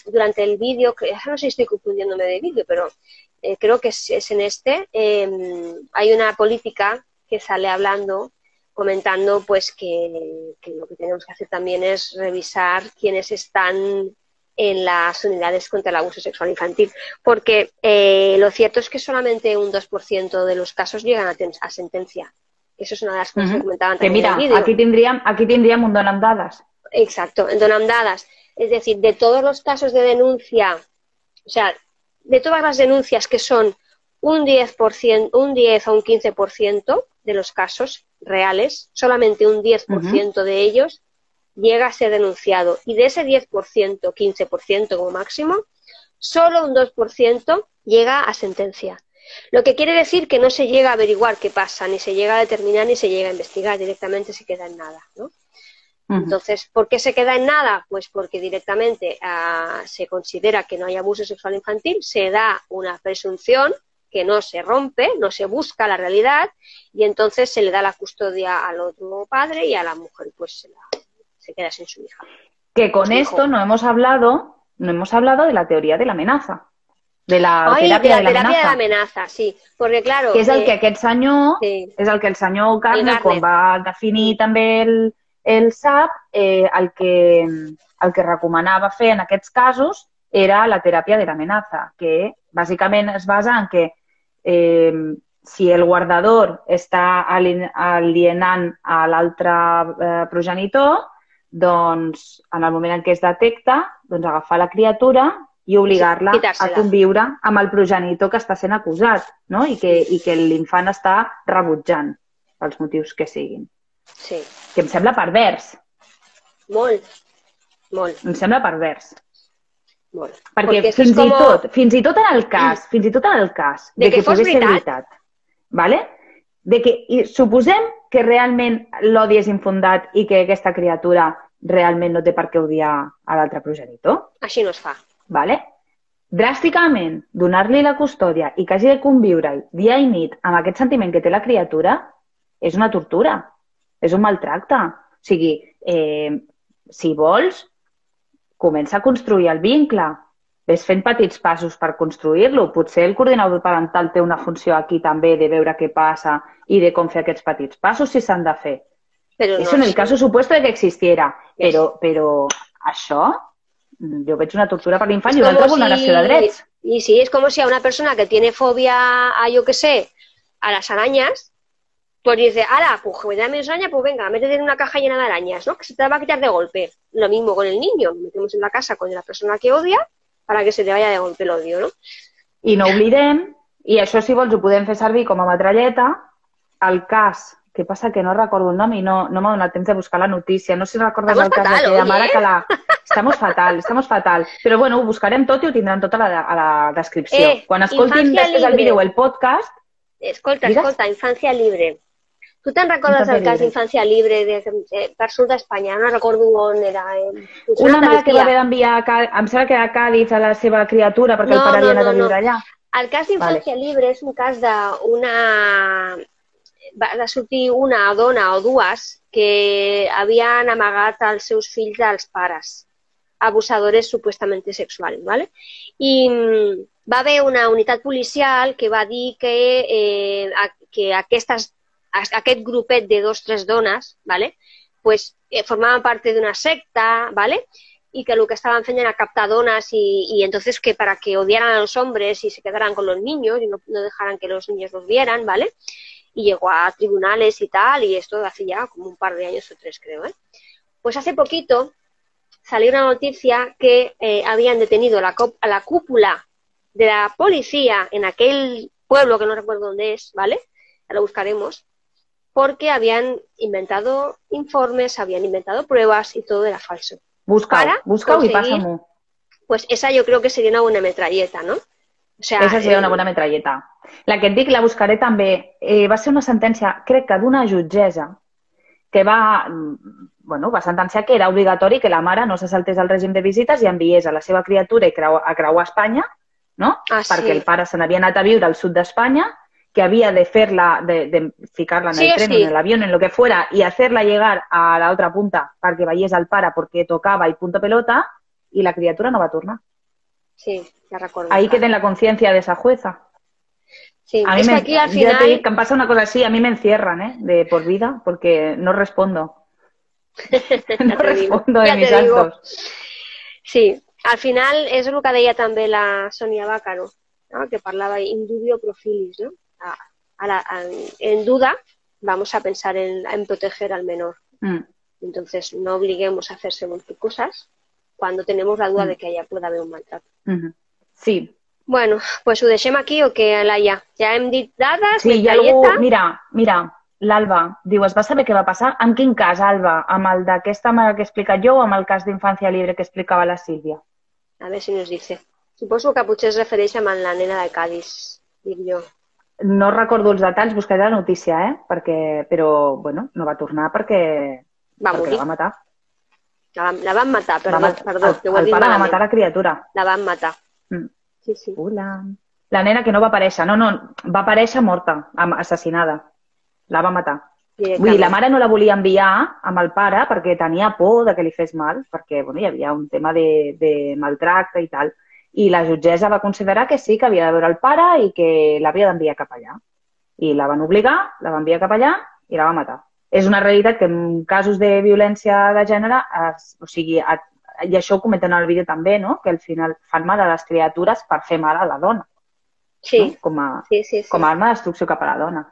durante el vídeo, no sé si estoy confundiéndome de vídeo, pero eh, creo que es, en este, eh, hay una política que sale hablando, comentando pues que, lo que tenemos que hacer también es revisar quiénes están en las unidades contra el abuso sexual infantil, porque eh, lo cierto es que solamente un 2% de los casos llegan a sentencia. Eso es una de las cosas que comentaban Que también mira, en el vídeo. aquí tindríem, aquí tindríem un don amb dades. Exacto, en donamdadas. Es decir, de todos los casos de denuncia, o sea, de todas las denuncias que son un 10%, un 10 o un 15% de los casos reales, solamente un 10% de ellos llega a ser denunciado. Y de ese 10%, 15% como máximo, solo un 2% llega a sentencia. Lo que quiere decir que no se llega a averiguar qué pasa, ni se llega a determinar, ni se llega a investigar, directamente se queda en nada, ¿no? Entonces, ¿por qué se queda en nada? Pues porque directamente ah, se considera que no hay abuso sexual infantil, se da una presunción que no se rompe, no se busca la realidad y entonces se le da la custodia al otro padre y a la mujer pues se, la- se queda sin su hija. Que con esto no hemos hablado, no hemos hablado de la teoría de la amenaza. De la de teràpia la de la terapia de la amenaza. amenaza, sí, porque claro, que és el eh, que aquest senyor, sí, és el que el senyor Garner. quan va definir també el, el SAP, eh, el, que, el que recomanava fer en aquests casos era la teràpia de l'amenaça, que bàsicament es basa en que eh, si el guardador està ali- alienant a l'altre eh, progenitor, doncs en el moment en què es detecta, doncs agafar la criatura i obligar-la a conviure amb el progenitor que està sent acusat no? I, que, i que l'infant està rebutjant pels motius que siguin. Sí, Que em sembla pervers, molt, molt, em sembla pervers. molt. Perquè esto fins, es como- i tot, fins i tot en el cas, fins i tot en el cas De que fos pogués ser veritat. vale? de que i suposem que realment l'odi és infundat i que aquesta criatura realment no té per què odiar a l'altre progenitor, Així no es fa. Vale? dràsticament donar-li la custòdia i que hagi de conviure dia i nit amb aquest sentiment que té la criatura és una tortura, és un maltracte. O sigui, eh, si vols, comença a construir el vincle, ves fent petits passos per construir-lo. Potser el coordinador parental té una funció aquí també de veure què passa i de com fer aquests petits passos si s'han de fer. Però no, Eso en el sí. caso supuesto de que existiera. Yes. Però, però això, jo veig una tortura per l'infant i una altra vulneració de drets. Y sí, es como si a una persona que tiene fobia a, yo qué sé, a las arañas, pues dice, ala, pues me da menos araña, pues venga, métete en una caja llena de arañas, ¿no? Que se te va a quitar de golpe. Lo mismo con el niño, lo metemos en la casa con la persona que odia para que se te vaya de golpe el odio, ¿no? I no oblidem, i això si vols ho podem fer servir com a metralleta, el cas, que passa que no recordo el nom i no, no m'ha donat temps de buscar la notícia, no sé si recordes Estamos el cas fatal, d'aquella oye, mare eh? que la... Estamos fatal, estamos fatal. Però bueno, ho buscarem tot i ho tindran tot a la, a la descripció. Eh, Quan escoltin infància després el libre. vídeo o el podcast, Escolta, Digues. escolta, infancia libre. Tu te'n recordes Infància del cas d'infància libre de, eh, per sud d'Espanya? No recordo on era. Eh, una mare que va haver d'enviar, em sembla que a Càdiz a la seva criatura perquè No, el pare no, havia anat no, a viure no. allà. El cas d'infància libre és un cas d'una... Va de sortir una dona o dues que havien amagat els seus fills dels pares, abusadores supuestamente sexuals, ¿vale? I mm, va haver una unitat policial que va dir que, eh, que aquestes, a- aquest grupet de dos tres dones, ¿vale? pues, eh, formaban parte de una secta, ¿vale? y que lo que estaban haciendo era captar donas y, y entonces que para que odiaran a los hombres y se quedaran con los niños y no dejaran que los niños los vieran, ¿vale? Y llegó a tribunales y tal, y esto hace ya como un par de años o tres, creo, ¿eh? Pues hace poquito salió una noticia que eh, habían detenido la, a la cúpula de la policía en aquel pueblo que no recuerdo dónde es, ¿vale? Ya lo buscaremos, porque habían inventado informes, habían inventado pruebas y todo era falso. Busca-ho i conseguir- passa-m'ho. Pues esa yo creo que sería una buena metralleta, ¿no? O sea, Esa seria eh, una bona metralleta. La que et dic, la buscaré també. Eh, va ser una sentència, crec que d'una jutgessa, que va, mm, bueno, va sentenciar que era obligatori que la mare no se saltés al règim de visites i enviés a la seva criatura i creu, a creuar Espanya, no? Ah, sí. Perquè el pare se n'havia anat a viure al sud d'Espanya, que havia de fer-la, de, de ficar-la en Sí el tren, sí. en el avión, en lo que fuera, y hacerla llegar a la otra punta perquè veiés al pare perquè tocava i punto pelota, i la criatura no va tornar. Sí, ya recuerdo. Ahí queda en la conciencia de esa jueza. Sí, A mí es me, que aquí al te final... que pasa una cosa así, a mí me encierran, ¿eh? De por vida, porque no respondo. (laughs) no respondo de mis actos. Sí, al final és el que deia també la Sonia Bácaro, ¿no? que parlava indubio pro filis, ¿no? A, a la- a- en duda vamos a pensar en, en proteger al menor. Mm. Entonces no obliguemos a hacer según qué cosas cuando tenemos la duda Mm. de que allà pueda haver un maltrato. Mhm. Sí, Bueno, pues ho deixem aquí o què, Laia? Ja hem dit dades, sí, hi ha algú... Mira, mira, l'Alba, diu, es va saber què va passar? En quin cas, Alba? Amb el d'aquesta mare que he explicat jo o amb el cas d'infància libre que explicava la Sílvia? A ver si nos dice. Suposo que potser es refereix amb la nena de Cádiz, dic jo. No recordo els detalls, buscaré la notícia, eh? Perquè, però, bueno, no va tornar perquè, Va perquè morir. la va matar. La van, la van matar, perdó, va perdó, el, que ho he dit pare va malament. matar la criatura. La van matar. Mm. Sí, sí. Hola. La nena que no va aparèixer, no, no, va aparèixer morta, assassinada. La va matar. Vull dir, la mare no la volia enviar amb el pare perquè tenia por de que li fes mal, perquè bueno, hi havia un tema de, de maltracte i tal. I la jutgessa va considerar que sí, que havia de veure el pare i que l'havia d'enviar cap allà. I la van obligar, la van enviar cap allà i la va matar. És una realitat que en casos de violència de gènere, es, o sigui, a, i això ho comenten al vídeo també, no? que al final fan mal a les criatures per fer mal a la dona. Sí, no? com, a, sí, sí. sí. com a arma de destrucció cap a la dona.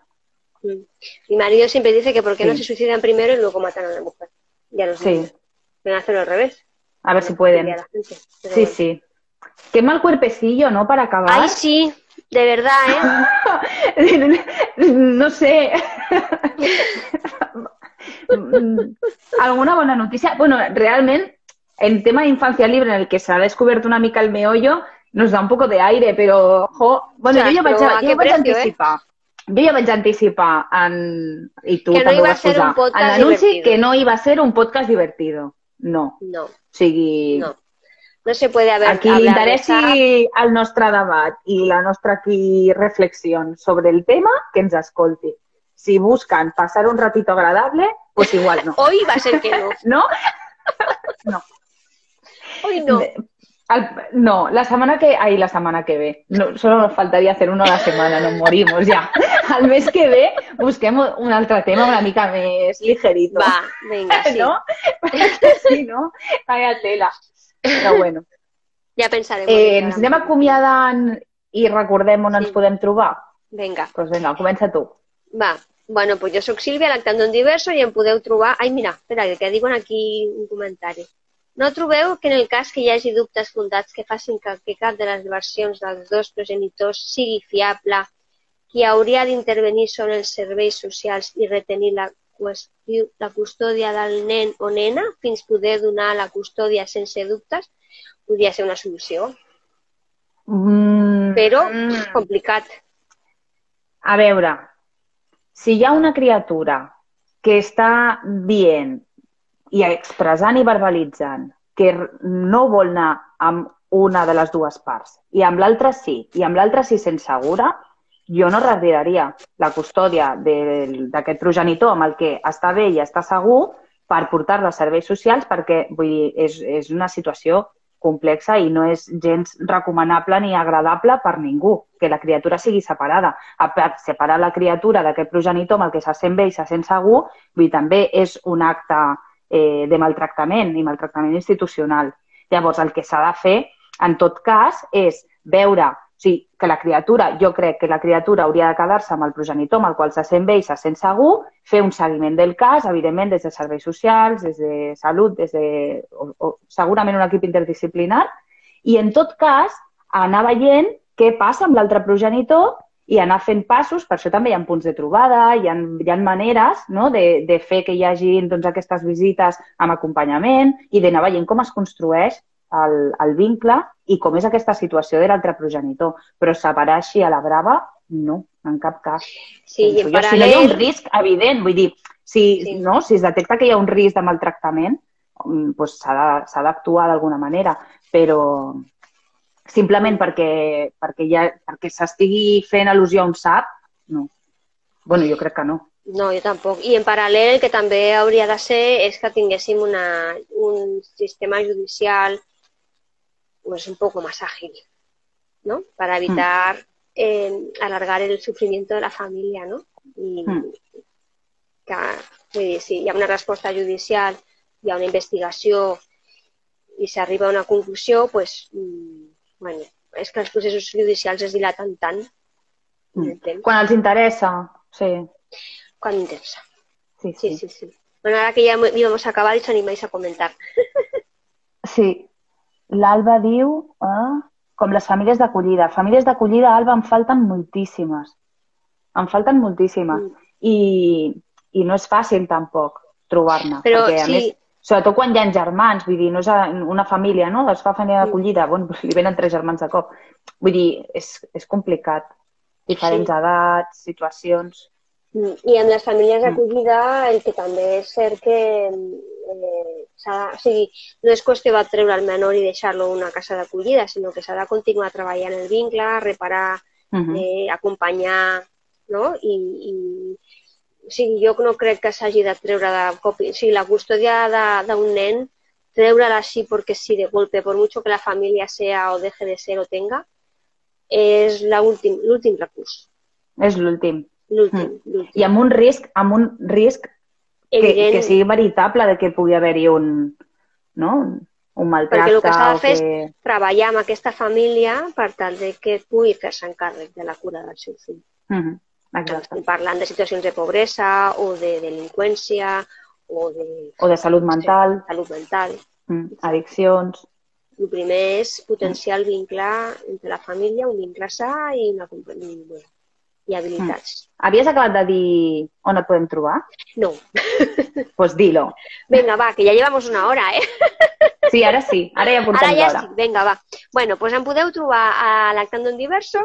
Mm. Mi marido siempre dice que por qué no Sí. se suicidan primero y luego matan a la mujer. Y a los Sí. niños. Deben hacerlo al revés. A ver si No pueden. a la gente, Sí, bueno. sí. Qué mal cuerpecillo, ¿no? Para acabar. Ay, sí, de verdad, ¿eh? (laughs) no sé. (laughs) ¿Alguna bona notícia? Bueno, realment, en tema d'infància libre, en el que s'ha descobert una mica el meollo, nos da un poco de aire, però, jo, bueno, Ostras, jo ja vaig, però a jo què vaig precio, eh? anticipar. Jo ja vaig anticipar en... i tu Que no també a vas posar, en l'anunci que no iba a ser un podcast divertido. No. No, O sigui, no. No se puede haber a qui li hablar de esa- interessi el nostre debat i la nostra aquí reflexió sobre el tema, que ens escolti. Si buscan pasar un ratito agradable, pues igual no. (laughs) Hoy va a ser que no. (laughs) (laughs) ¿No? Hoy no. Al- no, la semana que... Ay, la semana que ve. No, solo nos faltaría hacer uno a la semana, nos morimos ya. Al mes que ve busquemos un altre tema una mica més ligerito. Va, venga, sí. ¿No? no? Vaya tela. Però bueno. (laughs) Ya pensaremos. Eh, en ens anem acomiadant i recordem on Sí. ens podem trobar? Venga, Doncs pues vinga, comença tu. va. Bueno, pues jo sóc Sílvia, lactando en diverso, i em podeu trobar... Ai, mira, espera, que diuen aquí un comentari. No trobeu que en el cas que hi hagi dubtes fundats que facin que, que cap de les versions dels dos progenitors sigui fiable, qui hauria d'intervenir són els serveis socials i retenir la, qüestió, la custòdia del nen o nena fins poder donar la custòdia sense dubtes, podria ser una solució, Mm, però mm, complicat. a veure, si hi ha una criatura que està dient i expressant i verbalitzant que no vol anar amb una de les dues parts i amb l'altra sí, i amb l'altra sí sent segura, jo no retiraria la custòdia d'aquest progenitor amb el que està bé i està segur per portar-la als serveis socials perquè vull dir, és, és una situació complexa i no és gens recomanable ni agradable per ningú, que la criatura sigui separada. A separar la criatura d'aquest progenitor amb el que se sent bé i se sent segur, vull dir, també és un acte eh, de maltractament i maltractament institucional. Llavors, el que s'ha de fer, en tot cas, és veure o sigui, que la criatura, jo crec que la criatura hauria de quedar-se amb el progenitor amb el qual se sent bé i se sent segur, fer un seguiment del cas, evidentment, des de serveis socials, des de salut, des de, o, o, segurament un equip interdisciplinar, i en tot cas anar veient què passa amb l'altre progenitor i anar fent passos, per això també hi ha punts de trobada, hi ha, hi ha maneres no? de, de fer que hi hagi doncs, aquestes visites amb acompanyament i d'anar veient com es construeix el, el vincle i com és aquesta situació de l'altre progenitor. Però separar així a la brava, no, en cap cas. Sí, i en jo. Si no hi ha un paral·lel... risc evident, vull dir, si, Sí. no, si es detecta que hi ha un risc de maltractament, doncs s'ha d'actuar d'alguna manera, però simplement perquè, perquè, ja, perquè s'estigui fent al·lusió a un SAP, no. bueno, jo crec que no. No, jo tampoc. I en paral·lel el que també hauria de ser és que tinguéssim una, un sistema judicial pues, un poco más ágil, ¿no? Para evitar eh, alargar el sufrimiento de la familia, ¿no? I Mm. que, si hi ha una resposta judicial, hi ha una investigació i s'arriba a una conclusió, pues, mm, bueno, és que els processos judicials es dilaten tant temps, Quan els interessa, sí. quan interessa. Sí, Sí, sí. sí, sí. Bueno, ahora que ya íbamos a acabar, os animáis a comentar. (laughs) Sí. L'Alba diu eh, com les famílies d'acollida. Famílies d'acollida, Alba, em falten moltíssimes. Em falten moltíssimes. Mm. I, I no és fàcil tampoc trobar-ne. Però perquè, a sí. més, sobretot quan hi ha germans, vull dir, no és a- una família, no? Es fa família Mm. d'acollida, (laughs) bueno, doncs li venen tres germans de cop. Vull dir, és, és complicat. Diferents Sí. edats, situacions... I amb les famílies Mm. d'acollida, el que també és cert que eh, o sigui, no és qüestió de treure el menor i deixar-lo en una casa d'acollida, sinó que s'ha de continuar treballant el vincle, reparar, Uh -huh. eh, acompanyar, no? I, i o sigui, jo no crec que s'hagi de treure de cop... O sigui, la custòdia d'un nen, treure-la així perquè sí, de golpe, por mucho que la familia sea o deje de ser o tenga, és l'últim recurs. És l'últim. L'últim. I amb un risc, amb un risc que, que sigui veritable de que pugui haver-hi un, no? un mal Perquè el que s'ha de fer és que... treballar amb aquesta família per tal de que pugui fer-se encàrrec de la cura del seu fill. Mhm, Exacte. Estem parlant de situacions de pobresa o de delinqüència o de O de salut mental, salut mental. mm, addiccions... El primer és potenciar el vincle entre la família, un vincle sa i, una, compa- i, habilitats. Havies acabat de dir on et podem trobar? No. Doncs pues dilo. Venga, va, que ja llevamos una hora, eh? Sí, ara sí, ara ja portem Ara ja sí, vinga, va. Bueno, doncs em podeu trobar a Lactando en Diverso.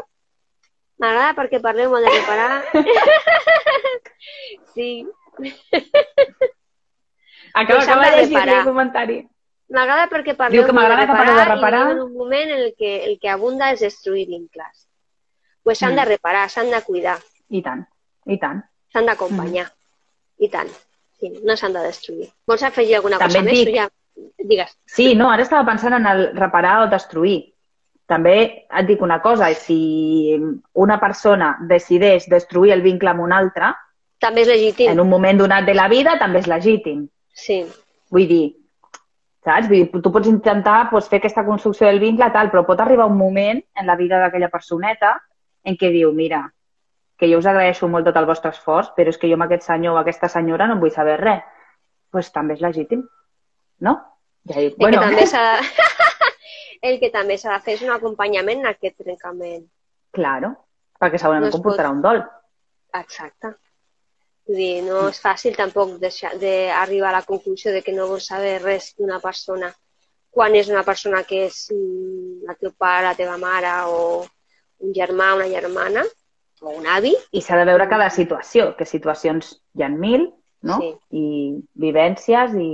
M'agrada perquè parleu molt de reparar. (laughs) sí. Acaba, Pues acaba de llegir el comentari. M'agrada perquè parleu Diu que molt de m'agrada que reparar, parleu de reparar. i en un moment en el que el que abunda és destruir vincles. Pues s'han Mm. de reparar, s'han de cuidar, I tant, i tant. s'han d'acompanyar. Mm. I tant. Sí, no s'han de destruir. Vols afegir alguna També cosa més? dic- O Ja... Digues. Sí, no, ara estava pensant en el reparar o destruir. També et dic una cosa, si una persona decideix destruir el vincle amb una altra, També és legítim. en un moment donat de la vida també és legítim. Sí. Vull dir, saps? Vull dir, tu pots intentar doncs, fer aquesta construcció del vincle, tal, però pot arribar un moment en la vida d'aquella personeta en què diu, mira, que jo us agraeixo molt tot el vostre esforç, però és que jo amb aquest senyor o aquesta senyora no en vull saber res. Doncs pues, també és legítim, no? Ja dic, El bueno, que també (laughs) el que també s'ha de fer és un acompanyament en aquest trencament. claro, perquè segurament No comportarà un dol. Exacte. Vull dir, no és fàcil tampoc deixar- d'arribar a la conclusió de que no vols saber res d'una persona quan és una persona que és mm, el teu pare, la teva mare o un germà, una germana o un avi. I s'ha de veure cada situació, que situacions hi ha mil, no? Sí. I vivències i...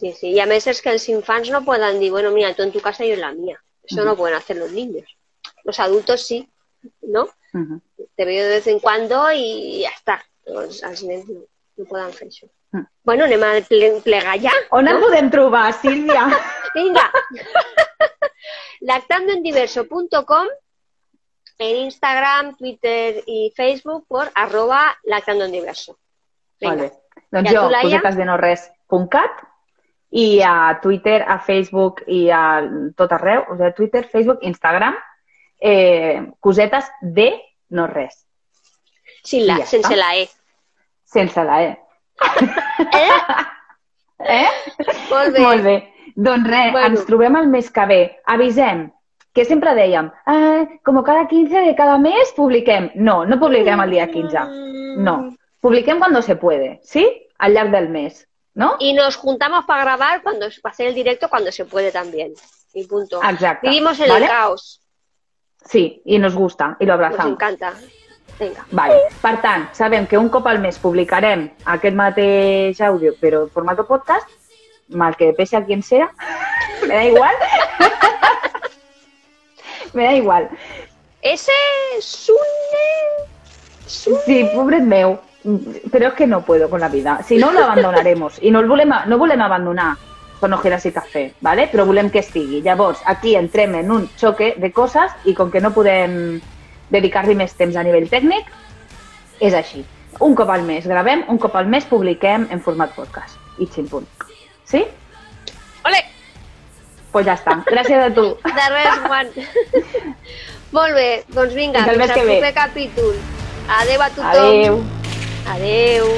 Sí, sí. Y a veces que els infants no puedan decir, bueno, mira, tú en tu casa y yo en la mía. Eso no pueden hacer los niños. Los adultos sí, ¿no? Uh Te veo de vez en cuando y ya está. Los, els nens no, no poden fer això. Mm. Bueno, anem a ple, plegar ja. On et podem trobar, Sílvia? (laughs) Vinga. (laughs) lactandoendiverso.com en Instagram, Twitter y Facebook por arroba lactandoendiverso. Molt Vinga. bé. Doncs I a jo, tu, Laia? cosetesdenorres.cat i a Twitter, a Facebook i a tot arreu, o sigui, Twitter, Facebook, Instagram, eh, cosetes de no res, Sin la, I ja sense està. la E. sense la E. Eh? (laughs) Eh? Molt bé. Molt bé. Doncs res, Bueno. ens trobem el mes que ve. Avisem, que sempre dèiem, ah, com cada 15 de cada mes publiquem. No, no publiquem el dia 15. No, publiquem cuando se puede, ¿sí? Al llarg del mes, ¿no? Y nos juntamos para grabar cuando para hacer el directo cuando se puede también. Y punto. Exacte. Vivimos en ¿vale? el caos. Sí, i nos gusta, i lo Nos abrazamos. encanta. Venga. Vale. Per tant, sabem que un cop al mes publicarem aquest mateix àudio, però en formato podcast, mal que pese a quien sea, (laughs) me da igual. Me da igual. Ese Sune. Sune. Sí, pobret meu, però és que no puedo con la vida. Si no, lo abandonaremos. I no el volem, no volem abandonar con ojeras i cafè, ¿vale? però volem que estigui. Llavors, aquí entrem en un xoque de coses i com que no podem dedicar-li més temps a nivell tècnic, és així. Un cop al mes gravem, un cop al mes publiquem en format podcast. I ximpunt. Sí? Ole. Pues ja està. Gràcies a tu. De res, Juan. Molt bé, doncs vinga, Fins al proper capítol. Adeu a tothom. Adéu. Adeu.